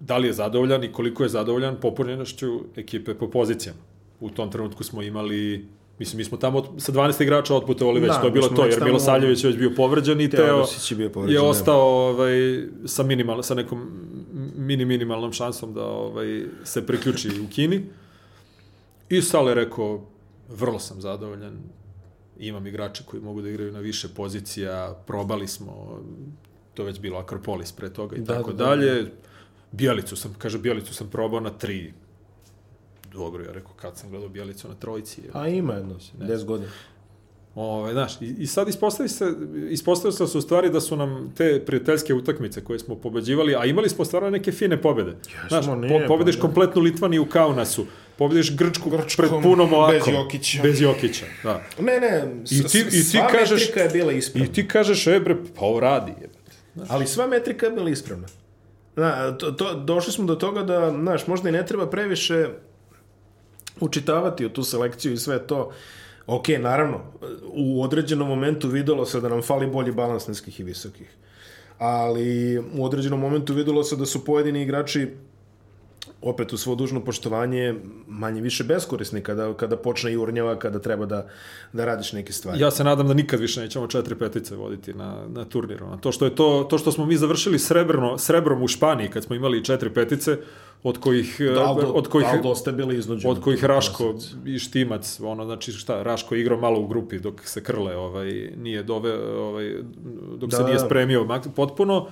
da li je zadovoljan i koliko je zadovoljan popunjenošću ekipe po pozicijama. U tom trenutku smo imali Mislim, mi smo tamo sa 12 igrača otputovali već, Da, to je bilo to, jer tamo- Milosavljević je već bio povređen i Teo, Teodosić je bio povređen, je da. ostao ovaj, sa, minimal, sa nekom mini minimalnom šansom da ovaj, se priključi u Kini. I Sale rekao, vrlo sam zadovoljan, imam igrače koji mogu da igraju na više pozicija, probali smo, to već bilo Akropolis pre toga i Da, tako da, da, dalje. Bijelicu sam, kaže, Bijelicu sam probao na tri. Dobro, ja rekao, kad sam gledao Bijelicu na trojici. je. A ima jedno, 10 godina. Ove, znaš, i, i sad ispostavi se, ispostavi se u stvari da su nam te prijateljske utakmice koje smo pobeđivali, a imali smo stvarno neke fine pobede. znaš, nije, po, pobediš pa da. kompletnu Litvaniju u Kaunasu, pobediš Grčku Grčkom, pred punom ovakom. bez Jokića. Bez Jokića, da. Ne, ne, I ti, i ti sva kažeš, metrika je bila ispravna. I ti kažeš, e bre, pa ovo radi. jebote. Ali sva metrika je bila ispravna. Na, to, to, došli smo do toga da, znaš, možda i ne treba previše učitavati u tu selekciju i sve to. Ok, naravno, u određenom momentu videlo se da nam fali bolji balans niskih i visokih. Ali u određenom momentu videlo se da su pojedini igrači opet u svo dužno poštovanje manje više beskorisni kada, kada počne jurnjava, kada treba da, da radiš neke stvari. Ja se nadam da nikad više nećemo četiri petice voditi na, na turniru. To što je to, to što smo mi završili srebrno, srebrom u Španiji kad smo imali četiri petice, od kojih, Da, ali, do, od kojih, ali dosta bili iznuđeni. od kojih Raško i Štimac, ono, znači šta, Raško je igrao malo u grupi dok se Krle ovaj, nije dove, ovaj, dok da, se Da, nije da. spremio potpuno.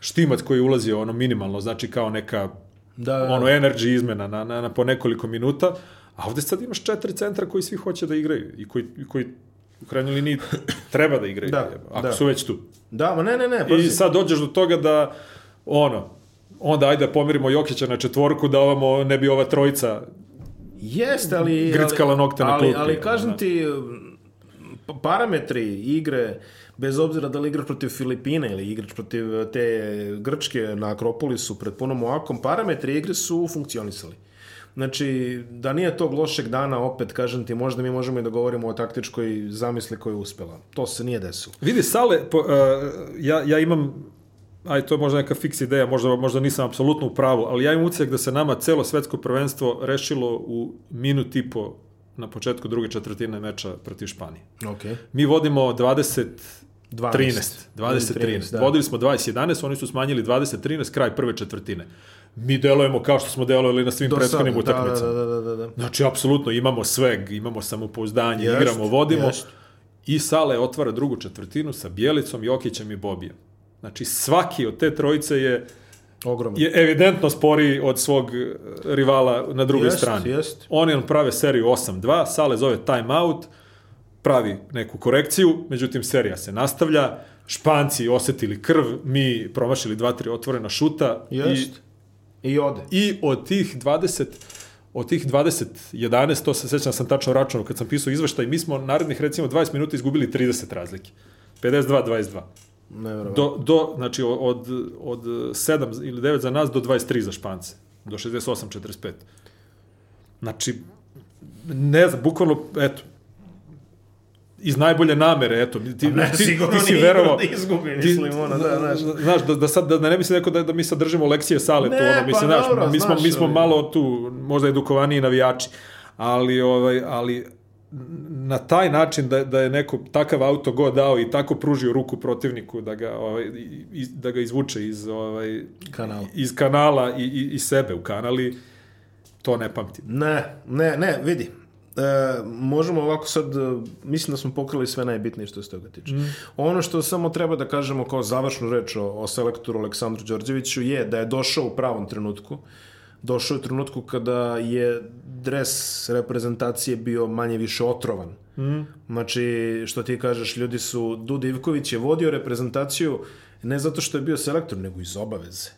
Štimac koji je ulazio ono minimalno, znači kao neka Da, da. ono energy izmena na, na, na po nekoliko minuta, a ovde sad imaš četiri centra koji svi hoće da igraju i koji, i koji u krajnjoj liniji treba da igraju, Da, ako da. su već tu. Da, ma ne, ne, ne, I pazi. sad dođeš do toga da, ono, onda ajde da pomirimo Jokića na četvorku, da ovamo ne bi ova trojica Jeste, ali... Grickala nokta na ali, klupi, ali kažem da. ti, pa- parametri igre, bez obzira da li igraš protiv Filipina ili igraš protiv te Grčke na Akropolisu pred punom oakom, parametri igre su funkcionisali. Znači, da nije tog lošeg dana, opet, kažem ti, možda mi možemo i da govorimo o taktičkoj zamisli koja je uspela. To se nije desilo. Vidi, Sale, po, uh, ja, ja imam, aj to je možda neka fiks ideja, možda, možda nisam apsolutno u pravu, ali ja imam ucijek da se nama celo svetsko prvenstvo rešilo u minut i po na početku druge četvrtine meča protiv Španije. Ok. Mi vodimo 20 12. 13, 20 13. Da. Vodili smo 20 11, oni su smanjili 20 13 kraj prve četvrtine. Mi delujemo kao što smo delovali na svim Do prethodnim sada, da, utakmicama. Da, da, da, da, da. Znači, apsolutno, imamo sveg, imamo samopouzdanje, Jest, igramo, vodimo. jest. I Sale otvara drugu četvrtinu sa Bjelicom, Jokićem i Bobijem. Znači, svaki od te trojice je, Ogromno. je evidentno sporiji od svog eh, rivala na drugoj Jest, strani. jest. Oni on prave seriju 8-2, Sale zove time out, pravi neku korekciju, međutim serija se nastavlja, Španci osetili krv, mi promašili 2-3 otvorena šuta i Jest. I ode. I od tih 20 od tih 20, 11, to se sećam sam tačno računao kad sam pisao izveštaj, mi smo narednih recimo 20 minuta izgubili 30 razlike. 52-22. Do, do, znači od, od 7 ili 9 za nas do 23 za Špance. Do 68-45. Znači, ne znam, bukvalno, eto, iz najbolje namere, eto, ti, ne, ti, ti si verovao. Da izgubi, mislim, ono, da, znaš. Znaš, da, da, sad, da ne mislim neko da, da mi sad držimo lekcije sale, ne, tu, ono, mislim, pa, znaš, dobro, mi, smo, mi smo malo tu, možda edukovaniji navijači, ali, ovaj, ali na taj način da, da je neko takav auto go dao i tako pružio ruku protivniku da ga, ovaj, iz, da ga izvuče iz, ovaj, Kanal. iz kanala i, i, i sebe u kanali, to ne pamtim. Ne, ne, ne, vidi, E, možemo ovako sad, mislim da smo pokrili sve najbitnije što se toga tiče. Mm. Ono što samo treba da kažemo kao završnu reč o, o selektoru Aleksandru Đorđeviću je da je došao u pravom trenutku. Došao u trenutku kada je dres reprezentacije bio manje više otrovan. Mm. Znači, što ti kažeš, ljudi su, Duda Ivković je vodio reprezentaciju ne zato što je bio selektor, nego iz obaveze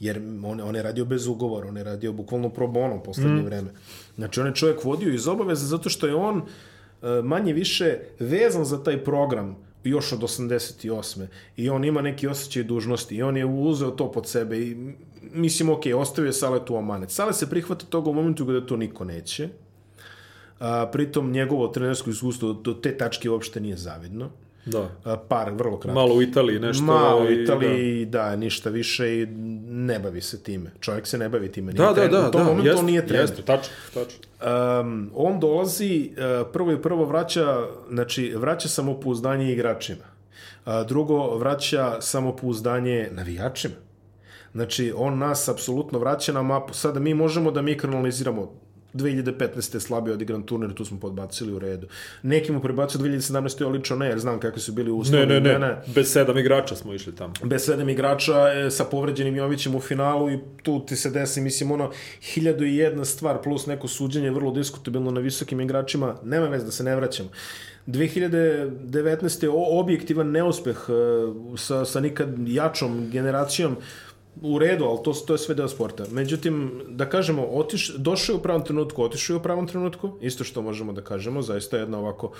jer on, on je radio bez ugovora, on je radio bukvalno pro bono u poslednje mm. vreme. Znači, on je čovjek vodio iz obaveze zato što je on e, manje više vezan za taj program još od 88. I on ima neki osjećaj dužnosti i on je uzeo to pod sebe i mislim, ok, ostavio je Sale tu omanet. Sale se prihvata toga u momentu kada to niko neće. A, pritom njegovo trenersko iskustvo do te tačke uopšte nije zavidno. Da. Par, vrlo kratko. Malo u Italiji nešto. Malo u Italiji, da. da, ništa više i ne bavi se time. Čovjek se ne bavi time. Nije da, da, da. U tom da, momentu jest, on nije trener. Jeste, tačno, tačno. Um, on dolazi, uh, prvo i prvo vraća, znači, vraća samopouzdanje igračima. Uh, drugo, vraća samopouzdanje navijačima. Znači, on nas apsolutno vraća na mapu. Sada mi možemo da mikroanaliziramo 2015. slabije odigran turnir, tu smo podbacili u redu. Neki mu prebacio 2017. je lično ne, jer znam kakvi su bili uslovi. Ne, ne, ne, bez sedam igrača smo išli tamo. Bez sedam igrača, e, sa povređenim Jovićem u finalu i tu ti se desi, mislim, ono, hiljadu i jedna stvar plus neko suđenje vrlo diskutabilno na visokim igračima, nema vez da se ne vraćamo. 2019. je objektivan neuspeh e, sa, sa nikad jačom generacijom u redu, ali to, to je sve deo sporta. Međutim, da kažemo, otiš, došao je u pravom trenutku, otišao je u pravom trenutku, isto što možemo da kažemo, zaista jedna ovako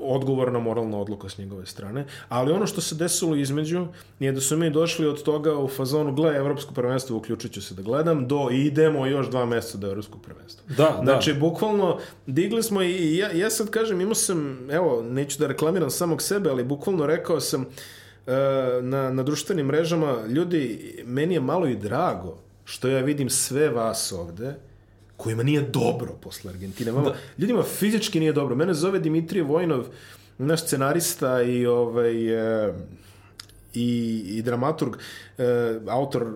odgovorna moralna odluka s njegove strane, ali ono što se desilo između je da su mi došli od toga u fazonu gle evropsko prvenstvo, uključit ću se da gledam, do idemo još dva meseca do evropskog prvenstva. Da, znači, da. bukvalno, digli smo i ja, ja sad kažem, imao sam, evo, neću da reklamiram samog sebe, ali bukvalno rekao sam, uh, na, na društvenim mrežama, ljudi, meni je malo i drago što ja vidim sve vas ovde, kojima nije dobro posle Argentine. Mama, da. Ljudima fizički nije dobro. Mene zove Dimitrije Vojnov, naš scenarista i ovaj e, i, i dramaturg, e, autor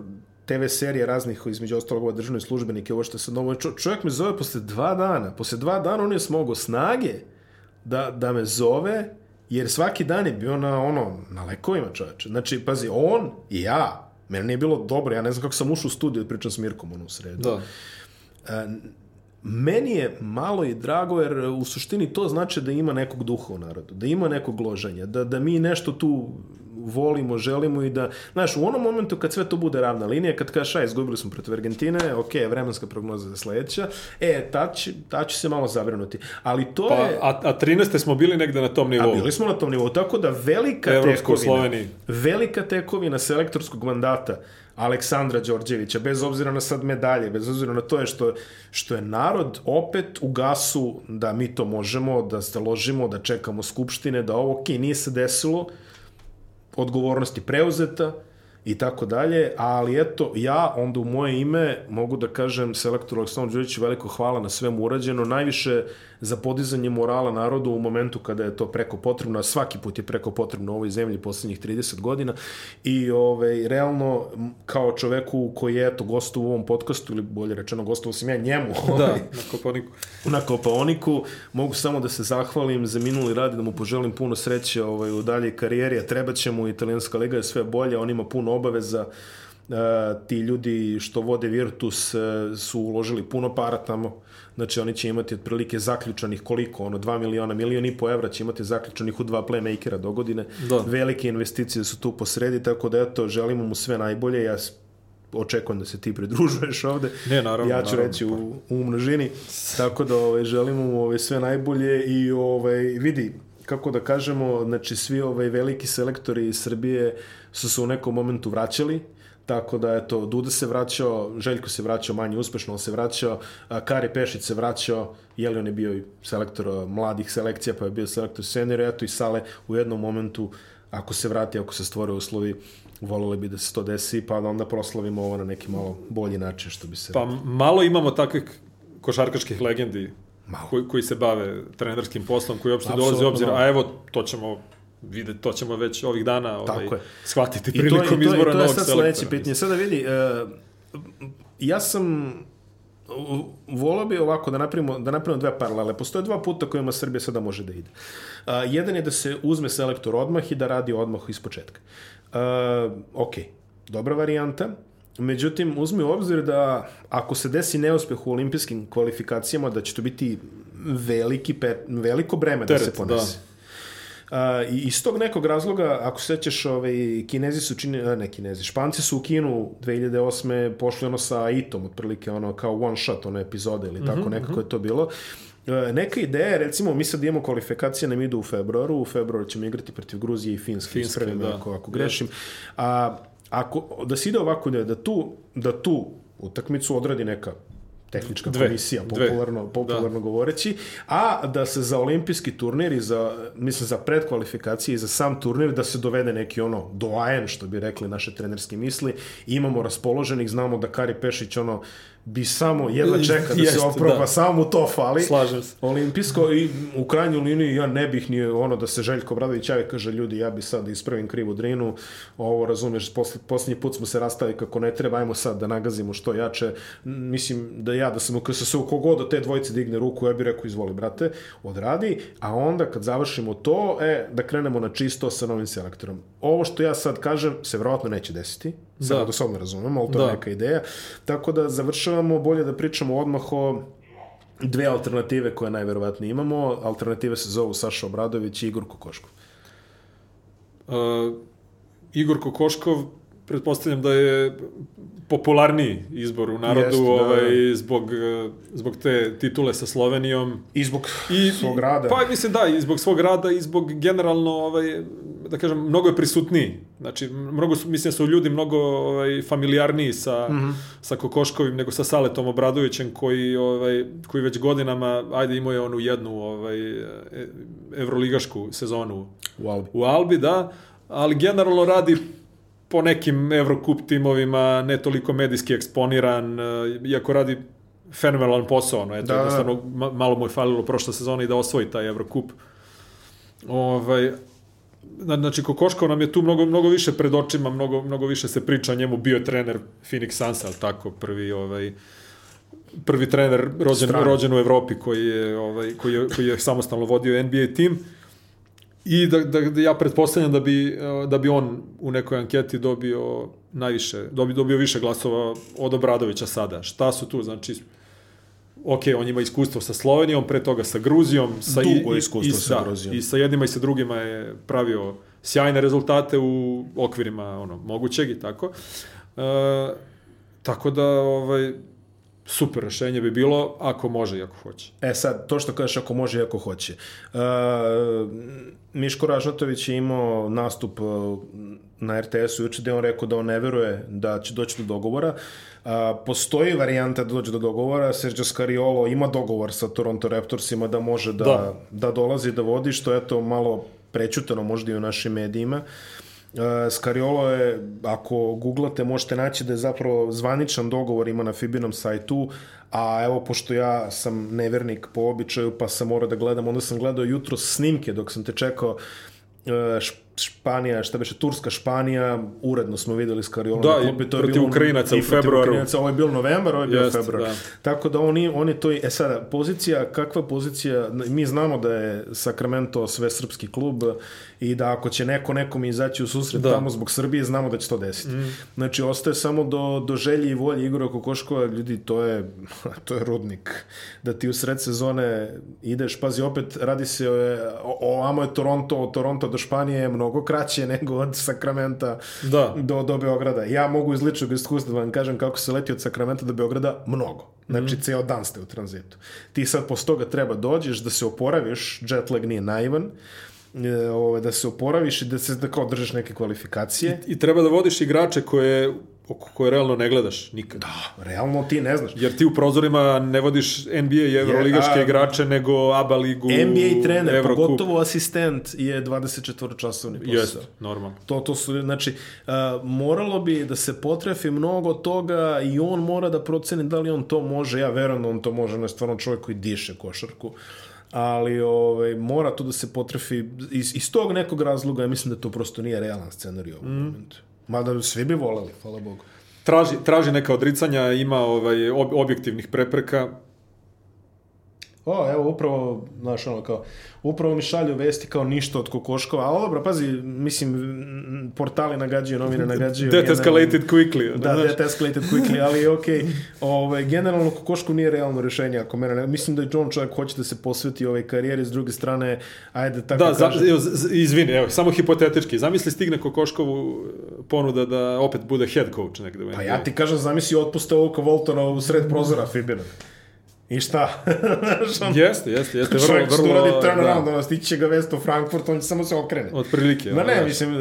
TV serije raznih, između ostalog ova državne službenike, ovo što se novo... Čo, čovjek me zove posle dva dana. Posle dva dana on je smogao snage da, da me zove Jer svaki dan je bio na, ono, na lekovima čoveče. Znači, pazi, on i ja, meni nije bilo dobro, ja ne znam kako sam ušao u studiju da pričam s Mirkom, ono, u sredu. Da. E, meni je malo i drago, jer u suštini to znači da ima nekog duha u narodu, da ima nekog loženja, da, da mi nešto tu volimo, želimo i da, znaš, u onom momentu kad sve to bude ravna linija, kad kažeš, aj, izgubili smo protiv Argentine, ok, vremenska prognoza za sledeća, e, ta će, ta će se malo zabrinuti. Ali to pa, je... A, a 13. smo bili negde na tom nivou. A bili smo na tom nivou, tako da velika Evropsko tekovina, Sloveniji. velika tekovina selektorskog mandata Aleksandra Đorđevića, bez obzira na sad medalje, bez obzira na to je što, što je narod opet u gasu da mi to možemo, da se ložimo, da čekamo skupštine, da ovo, ok, nije se desilo, odgovornosti preuzeta i tako dalje, ali eto, ja onda u moje ime mogu da kažem selektoru Aleksandru Đuriću veliko hvala na svemu urađeno, najviše za podizanje morala narodu u momentu kada je to preko potrebno, a svaki put je preko potrebno u ovoj zemlji poslednjih 30 godina. I ovaj, realno kao čoveku koji je eto gostu u ovom podcastu ili bolje rečeno gostovao sam ja njemu da, ovaj, na Koponiku na Koponiku mogu samo da se zahvalim za minuli rad i da mu poželim puno sreće ovaj, u daljoj karijeri, a treba će mu italijanska liga je sve bolje, on ima puno obaveza Uh, ti ljudi što vode Virtus uh, su uložili puno para tamo Znači oni će imati otprilike zaključanih koliko, ono 2 miliona, milion i po evra će imati zaključanih u dva playmakera do godine. Da. Velike investicije su tu posredi, tako da eto, želimo mu sve najbolje. Ja očekujem da se ti pridružuješ ovde. Ne, naravno. Ja ću naravno, reći u, u množini. Tako da ovaj, želimo mu ovaj, sve najbolje i ovaj, vidi, kako da kažemo, znači svi ovaj veliki selektori iz Srbije su se u nekom momentu vraćali, tako da eto, Duda se vraćao, Željko se vraćao manje uspešno, on se vraćao, Kari Pešić se vraćao, jeli on je bio i selektor mladih selekcija, pa je bio selektor seniora, eto i Sale u jednom momentu, ako se vrati, ako se stvore uslovi, voleli bi da se to desi, pa da onda proslavimo ovo na neki malo bolji način, što bi se... Pa malo imamo takvih košarkaških legendi Malo. koji, koji se bave trenerskim poslom, koji uopšte dolaze u obzir, a evo, to ćemo videti, to ćemo već ovih dana ovaj, Tako je. shvatiti I to, je, prilikom i to, je, izbora to je novog sad selektora. sledeće pitanje. Sada vidi, uh, ja sam volao bi ovako da napravimo, da napravimo dve paralele. Postoje dva puta kojima Srbija sada može da ide. Uh, jedan je da se uzme selektor odmah i da radi odmah iz početka. Uh, ok, dobra varijanta. Međutim, uzmi u obzir da ako se desi neuspeh u olimpijskim kvalifikacijama, da će to biti veliki, pet, veliko breme da Teret, se ponese. da. I iz tog nekog razloga, ako se sećaš, ovaj, kinezi su čini, ne kinezi, španci su u Kinu 2008. pošli ono sa Aitom, otprilike ono kao one shot, ono epizode ili tako, nekako je to bilo. E, neka ideja recimo, mi sad imamo kvalifikacije nam idu u februaru, u februaru ćemo igrati protiv Gruzije i Finske, Finske, da. ako, ako grešim. A, ako, da se ide ovako, da tu, da tu utakmicu odradi neka tehnička Dve, komisija, dve. popularno, popularno govoreći, a da se za olimpijski turnir i za, mislim, za predkvalifikacije i za sam turnir da se dovede neki ono doajen, što bi rekli naše trenerske misli, imamo raspoloženih, znamo da Kari Pešić ono bi samo jedva čeka da se oproba, da. samo mu to fali. Slažem se. Olimpijsko i u krajnjoj liniji ja ne bih ni ono da se Željko Bradović javi kaže ljudi ja bi sad da ispravim krivu drinu ovo razumeš posle, posljednji put smo se rastali kako ne treba ajmo sad da nagazimo što jače mislim da ja da sam u KSS u kogod od te dvojice digne ruku ja bih rekao izvoli brate odradi a onda kad završimo to e da krenemo na čisto sa novim selektorom ovo što ja sad kažem se verovatno neće desiti samo Da. da se razumemo ali to je Da. neka ideja tako da završavamo bolje da pričamo odmah o dve alternative koje najverovatnije imamo. Alternative se zovu Saša Obradović i Igor Kokoškov. Uh, Igor Kokoškov, pretpostavljam da je popularniji izbor u narodu Jeste, da. ovaj, zbog, zbog te titule sa Slovenijom. I zbog I, svog rada. Pa mislim da, i zbog svog rada i zbog generalno, ovaj, da kažem, mnogo je prisutniji. Znači, mnogo su, mislim da su ljudi mnogo ovaj, familijarniji sa, mm. -hmm. sa Kokoškovim nego sa Saletom Obradovićem koji, ovaj, koji već godinama, ajde imao je onu jednu ovaj, e- evroligašku sezonu u Albi. u Albi, da, ali generalno radi po nekim Evrokup timovima, ne toliko medijski eksponiran, e, iako radi fenomenalan posao, ono, eto, Da, jednostavno, ma- malo mu je falilo prošla sezona i da osvoji taj Evrokup. Ovaj, Zna- Znači, Kokoškov nam je tu mnogo, mnogo više pred očima, mnogo, mnogo više se priča njemu, bio je trener Phoenix Sunsa, ali tako, prvi, ovaj, prvi trener rođen, rođen u Evropi koji je, ovaj, koji, je, koji je samostalno vodio NBA tim. I da, da, da ja pretpostavljam da bi, eh, da bi on u nekoj anketi dobio najviše, dobio, dobio više glasova od Obradovića sada. Šta su tu? Znači, ok, on ima iskustvo sa Slovenijom, pre toga sa Gruzijom. Sa Dugo i, iskustvo i, sa da, Gruzijom. I sa jednima i sa drugima je pravio sjajne rezultate u okvirima ono, mogućeg i tako. E, tako da, ovaj, super rešenje bi bilo ako može i ako hoće. E sad, to što kažeš ako može i ako hoće. Uh, Miško Ražnatović je imao nastup uh, na RTS-u juče gde on rekao da on ne veruje da će doći do dogovora. Uh, postoji varijanta da dođe do dogovora. Sergio Scariolo ima dogovor sa Toronto Raptorsima da može da, da. Da. da dolazi da vodi, što je to malo prećutano možda i u našim medijima. Uh, Scariolo je, ako googlate, možete naći da je zapravo zvaničan dogovor ima na Fibinom sajtu, a evo, pošto ja sam nevernik po običaju, pa sam morao da gledam, onda sam gledao jutro snimke dok sam te čekao Š- Španija, šta beše, Turska Španija, uredno smo videli Scariolo Da, na klupi, to je protiv bilo Ukrajinaca u februaru. Ukrajinaca, ovo je bilo novembar, ovo je Jest, februar. da. Tako da oni, oni to, e sada, pozicija, kakva pozicija, mi znamo da je Sacramento sve srpski klub i da ako će neko nekom izaći u susret Da. tamo zbog Srbije, znamo da će to desiti. Mm. Znači, ostaje samo do, do želje i volje Igora Kokoškova, ljudi, to je, to je rudnik. Da ti u sred sezone ideš, pazi, opet radi se o, o amo je Toronto, od Toronto do Španije je mnogo kraće nego od Sakramenta Da. do, do Beograda. Ja mogu iz ličnog iskustva da vam kažem kako se leti od Sakramenta do Beograda mnogo. Znači, mm. ceo dan ste u tranzitu. Ti sad posle toga treba dođeš da se oporaviš, jet lag nije naivan, ovaj, da se oporaviš i da se da kao držiš neke kvalifikacije. I treba da vodiš igrače koje, oko koje realno ne gledaš nikad. Da, realno ti ne znaš. Jer ti u prozorima ne vodiš NBA i Euroligaške a- igrače, nego ABA ligu, NBA trener, Eurocup. pogotovo asistent, je 24-časovni posao. Jest, normalno. To, to su, znači, uh, moralo bi da se potrefi mnogo toga i on mora da proceni da li on to može, ja verujem da on to može, on je stvarno čovjek koji diše košarku, ali ovaj, mora to da se potrefi iz, iz tog nekog razloga, ja mislim da to prosto nije realan scenarij u ovom momentu. Mada svi bi voleli, hvala Bogu. Traži, traži neka odricanja, ima ovaj, ob, objektivnih prepreka. O, evo, upravo, znaš, ono, kao, upravo mi šalju vesti kao ništa od kokoškova, ali dobro, pazi, mislim, portali nagađaju, novine nagađaju. That escalated quickly. Da, znaš. that escalated quickly, ali ok, ovaj, generalno kokoško nije realno rješenje, ako mene ne, mislim da je John čovjek hoće da se posveti ovoj karijeri, s druge strane, ajde, tako Da, kažem, z- izvini, evo, samo hipotetički. Zamisli stigne Kokoškovu ponuda da opet bude head coach negde pa ja ti kažem, zamisli otpuste ovog Voltona u sred prozora Fibina. I šta? Jeste, jeste, jeste. Vrlo, Čovjek što vrlo, radi turnaround, da, ono, stići će ga vest u Frankfurt, on će samo se okrene. otprilike. Ma ne, da. mislim,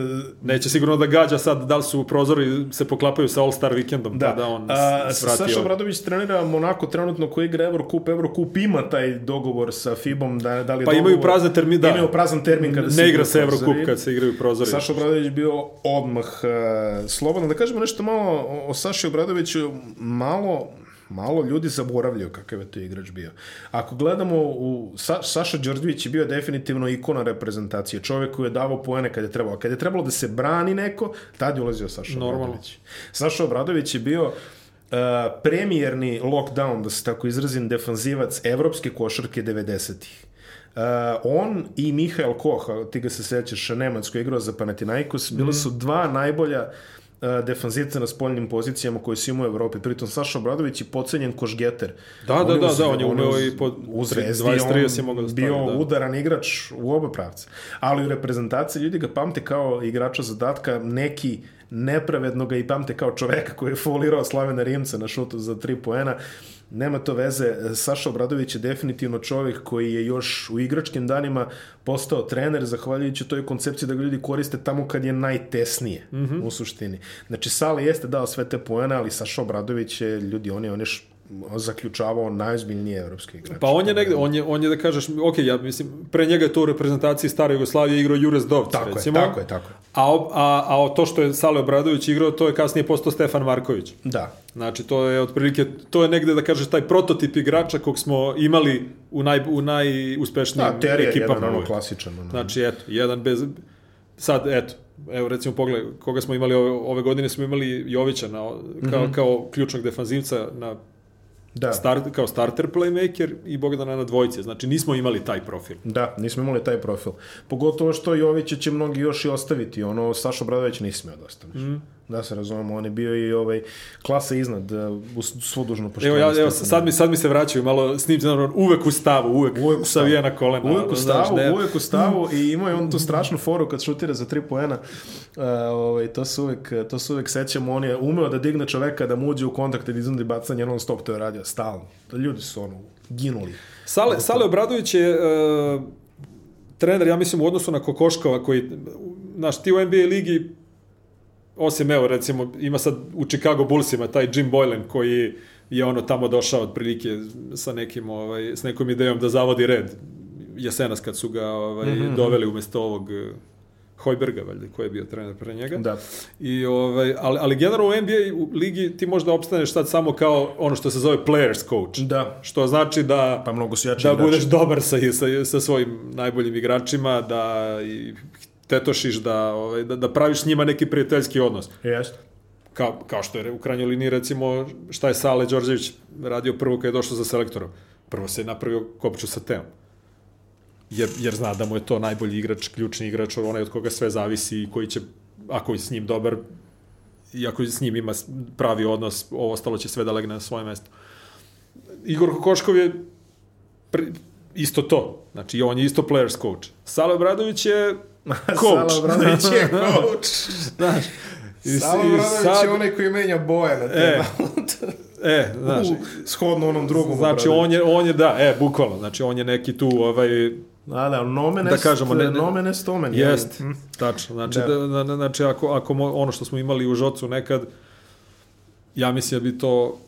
Neće sigurno da gađa sad, da li su prozori se poklapaju sa All-Star vikendom, Da, pa da on A, s- vrati Saša ovaj. Obradović trenira Monako trenutno koji igra Eurocup. Eurocup ima taj dogovor sa FIBom, da, da li Pa imaju prazne termine, da. Imaju prazan termin kada se Ne igra se Eurocup kad se igraju prozori. Saša Obradović bio odmah uh, slobodan. Da kažemo nešto malo o, o Saši Obradoviću, malo malo ljudi zaboravljaju kakav je to igrač bio. Ako gledamo, u, Sa, Saša Đorđević je bio definitivno ikona reprezentacije. Čovjek koji je davao poene kad je trebalo. Kad je trebalo da se brani neko, tad je ulazio Saša Normalno. Obradović. Saša Obradović je bio uh, premijerni lockdown, da se tako izrazim, defanzivac evropske košarke 90-ih. Uh, on i Mihael Koh, a ti ga se sećaš, Nemac koji je igrao za Panathinaikos, bili su dva najbolja uh, defanzivca na spoljnim pozicijama koji su imao u Evropi. Pritom Saša Obradović je pocenjen košgeter. Da, da, da, uz- da, on je umeo uz- i pod u Zvezdi, 20-30 je mogao da stavi, bio da. udaran igrač u oba pravca. Ali u reprezentaciji ljudi ga pamte kao igrača zadatka, neki nepravedno ga i pamte kao čoveka koji je folirao Slavena Rimca na šutu za tri poena. Nema to veze. Saša Obradović je definitivno čovjek koji je još u igračkim danima postao trener zahvaljujući toj koncepciji da ga ljudi koriste tamo kad je najtesnije mm -hmm. u suštini. Znači Sale jeste dao sve te poene, ali Saša Obradović je ljudi, on je, on je š- zaključavao najozbiljnije evropske igrače. Pa on je negde, on je, on je da kažeš, ok, ja mislim, pre njega je to u reprezentaciji stare Jugoslavije igrao Jures Dovc, Tako je, recimo. tako je, tako je. A, a, a to što je Sale Obradović igrao, to je kasnije postao Stefan Marković. Da, Znači, to je otprilike, to je negde, da kažeš, taj prototip igrača kog smo imali u, naj, u najuspešnijim Da, Terry je ekipama. jedan ono klasičan. Ono. Znači, eto, jedan bez... Sad, eto, evo recimo pogled, koga smo imali ove, ove godine, smo imali Jovića na, kao, mm -hmm. kao ključnog defanzivca na da. start, kao starter playmaker i Bogdana na dvojice. Znači, nismo imali taj profil. Da, nismo imali taj profil. Pogotovo što Jovića će mnogi još i ostaviti. Ono, Saša Bradović nisi smio da ostaviš. Mm. Da se razumemo, on je bio i ovaj, klasa iznad, uh, u svo dužno Evo, poštovanje. ja, evo, sad mi, sad mi se vraćaju malo snim, ono, uvek u stavu, uvek, Uvek u stavu. savijena kolena. Uvijek u ono, znaš, stavu, ne- uvijek u stavu i imao je on tu strašnu foru kad šutira za tri poena. Uh, ovaj, to, se uvijek, to se uvijek sećamo. On je umeo da digne čoveka da mu uđe u kontakt i da iznudi bacanje non stop, to je radio stalno. Ljudi su ono, ginuli. Sale, Sale Obradović je uh, trener, ja mislim, u odnosu na Kokoškova, koji, znaš, ti u NBA ligi, osim, evo, recimo, ima sad u Chicago Bullsima taj Jim Boylan, koji je ono tamo došao otprilike sa nekim, ovaj, s nekom idejom da zavodi red. Jesenas kad su ga ovaj, mm -hmm. doveli umesto ovog eh, Hojberga, valjda, koji je bio trener pre njega. Da. I, ovaj, ali, ali generalno u NBA u ligi ti možda opstaneš sad samo kao ono što se zove players coach. Da. Što znači da Pa mnogo da igrači. budeš dobar sa, sa, sa svojim najboljim igračima, da i tetošiš, da, ovaj, da, da praviš s njima neki prijateljski odnos. Jeste. Kao, kao što je u krajnjoj liniji, recimo, šta je Sale Đorđević radio prvo kad je došao za selektorom. Prvo se je napravio kopču sa Teom. Jer, jer zna da mu je to najbolji igrač, ključni igrač, onaj od koga sve zavisi i koji će, ako je s njim dobar, i ako s njim ima pravi odnos, ovo ostalo će sve da legne na svoje mesto. Igor Kokoškov je pri, isto to. Znači, on je isto players coach. Sale Obradović je coach. Sala Obradović je coach. Znaš, i, Sala Obradović sad, je onaj koji menja boje na E, e, znaš, U, shodno onom drugom znači on je, on je, da, e, bukvalno, znači on je neki tu, ovaj, Da, da, nomen da kažemo, ne, ne, nomen est omen. Jest, jel? Hm. tačno. Znači, Da. da. Da, znači ako, ako mo, ono što smo imali u Žocu nekad, ja mislim da bi to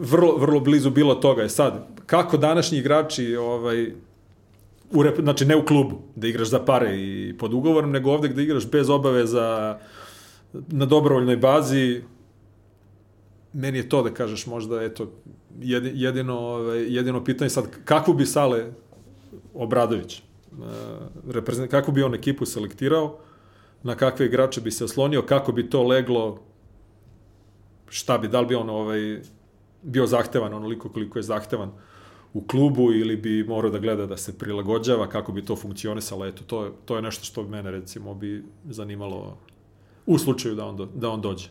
vrlo, vrlo blizu bilo toga. Je sad, kako današnji igrači, ovaj, u rep, znači ne u klubu, da igraš za pare i pod ugovorom, nego ovde gde igraš bez obaveza na dobrovoljnoj bazi, meni je to da kažeš možda, eto, jedi- jedino, ovaj, jedino pitanje sad, kakvu bi Sale Obradović, uh, reprezent, kako bi on ekipu selektirao, na kakve igrače bi se oslonio, kako bi to leglo, šta bi, da li bi on ovaj, bio zahtevan onoliko koliko je zahtevan u klubu ili bi morao da gleda da se prilagođava, kako bi to funkcionisalo, eto, to je, to je nešto što bi mene recimo bi zanimalo u slučaju da on, do, da on dođe.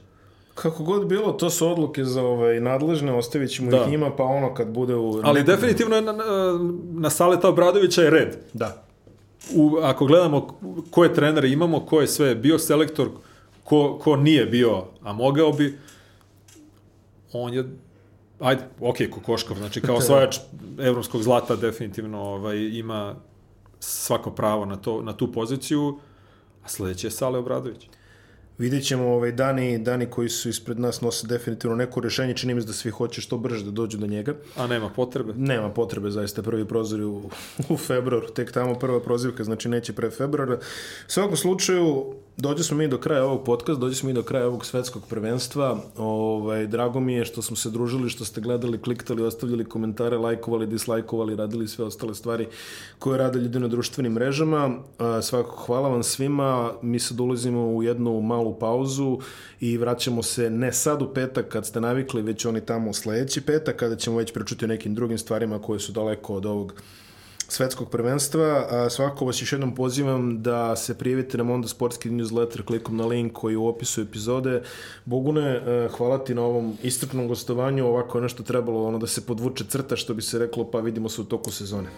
Kako god bilo, to su odluke za ovaj, nadležne, ostavit ćemo Da. ih njima, pa ono kad bude u... Ali nekom- definitivno je na, na, na Saleta Obradovića je red. Da. u, ako gledamo koje trenere imamo, ko je sve bio selektor, ko, ko nije bio, a mogao bi, on je ajde, ok, Kokoškov, znači kao osvajač evropskog zlata definitivno ovaj, ima svako pravo na, to, na tu poziciju, a sledeći je Sale Obradović. Vidjet ćemo ovaj, dani, dani koji su ispred nas nose definitivno neko rešenje, čini mi se da svi hoće što brže da dođu do njega. A nema potrebe. Nema potrebe, zaista, prvi prozor u, u februaru, tek tamo prva prozivka, znači neće pre februara. U svakom slučaju, dođe smo mi do kraja ovog podcasta, dođe smo mi do kraja ovog svetskog prvenstva. Ovaj, drago mi je što smo se družili, što ste gledali, kliktali, ostavljali komentare, lajkovali, dislajkovali, radili sve ostale stvari koje rade ljudi na društvenim mrežama. A, Svakako hvala vam svima, mi sad ulazimo u jednu malu pauzu i vraćamo se ne sad u petak kad ste navikli, već oni tamo sledeći petak kada ćemo već pričati o nekim drugim stvarima koje su daleko od ovog svetskog prvenstva. A svakako vas još jednom pozivam da se prijavite na Mondo Sportski newsletter klikom na link koji je u opisu epizode. Bogune, eh, hvala ti na ovom istrpnom gostovanju. Ovako je nešto trebalo ono da se podvuče crta, što bi se reklo, pa vidimo se u toku sezone.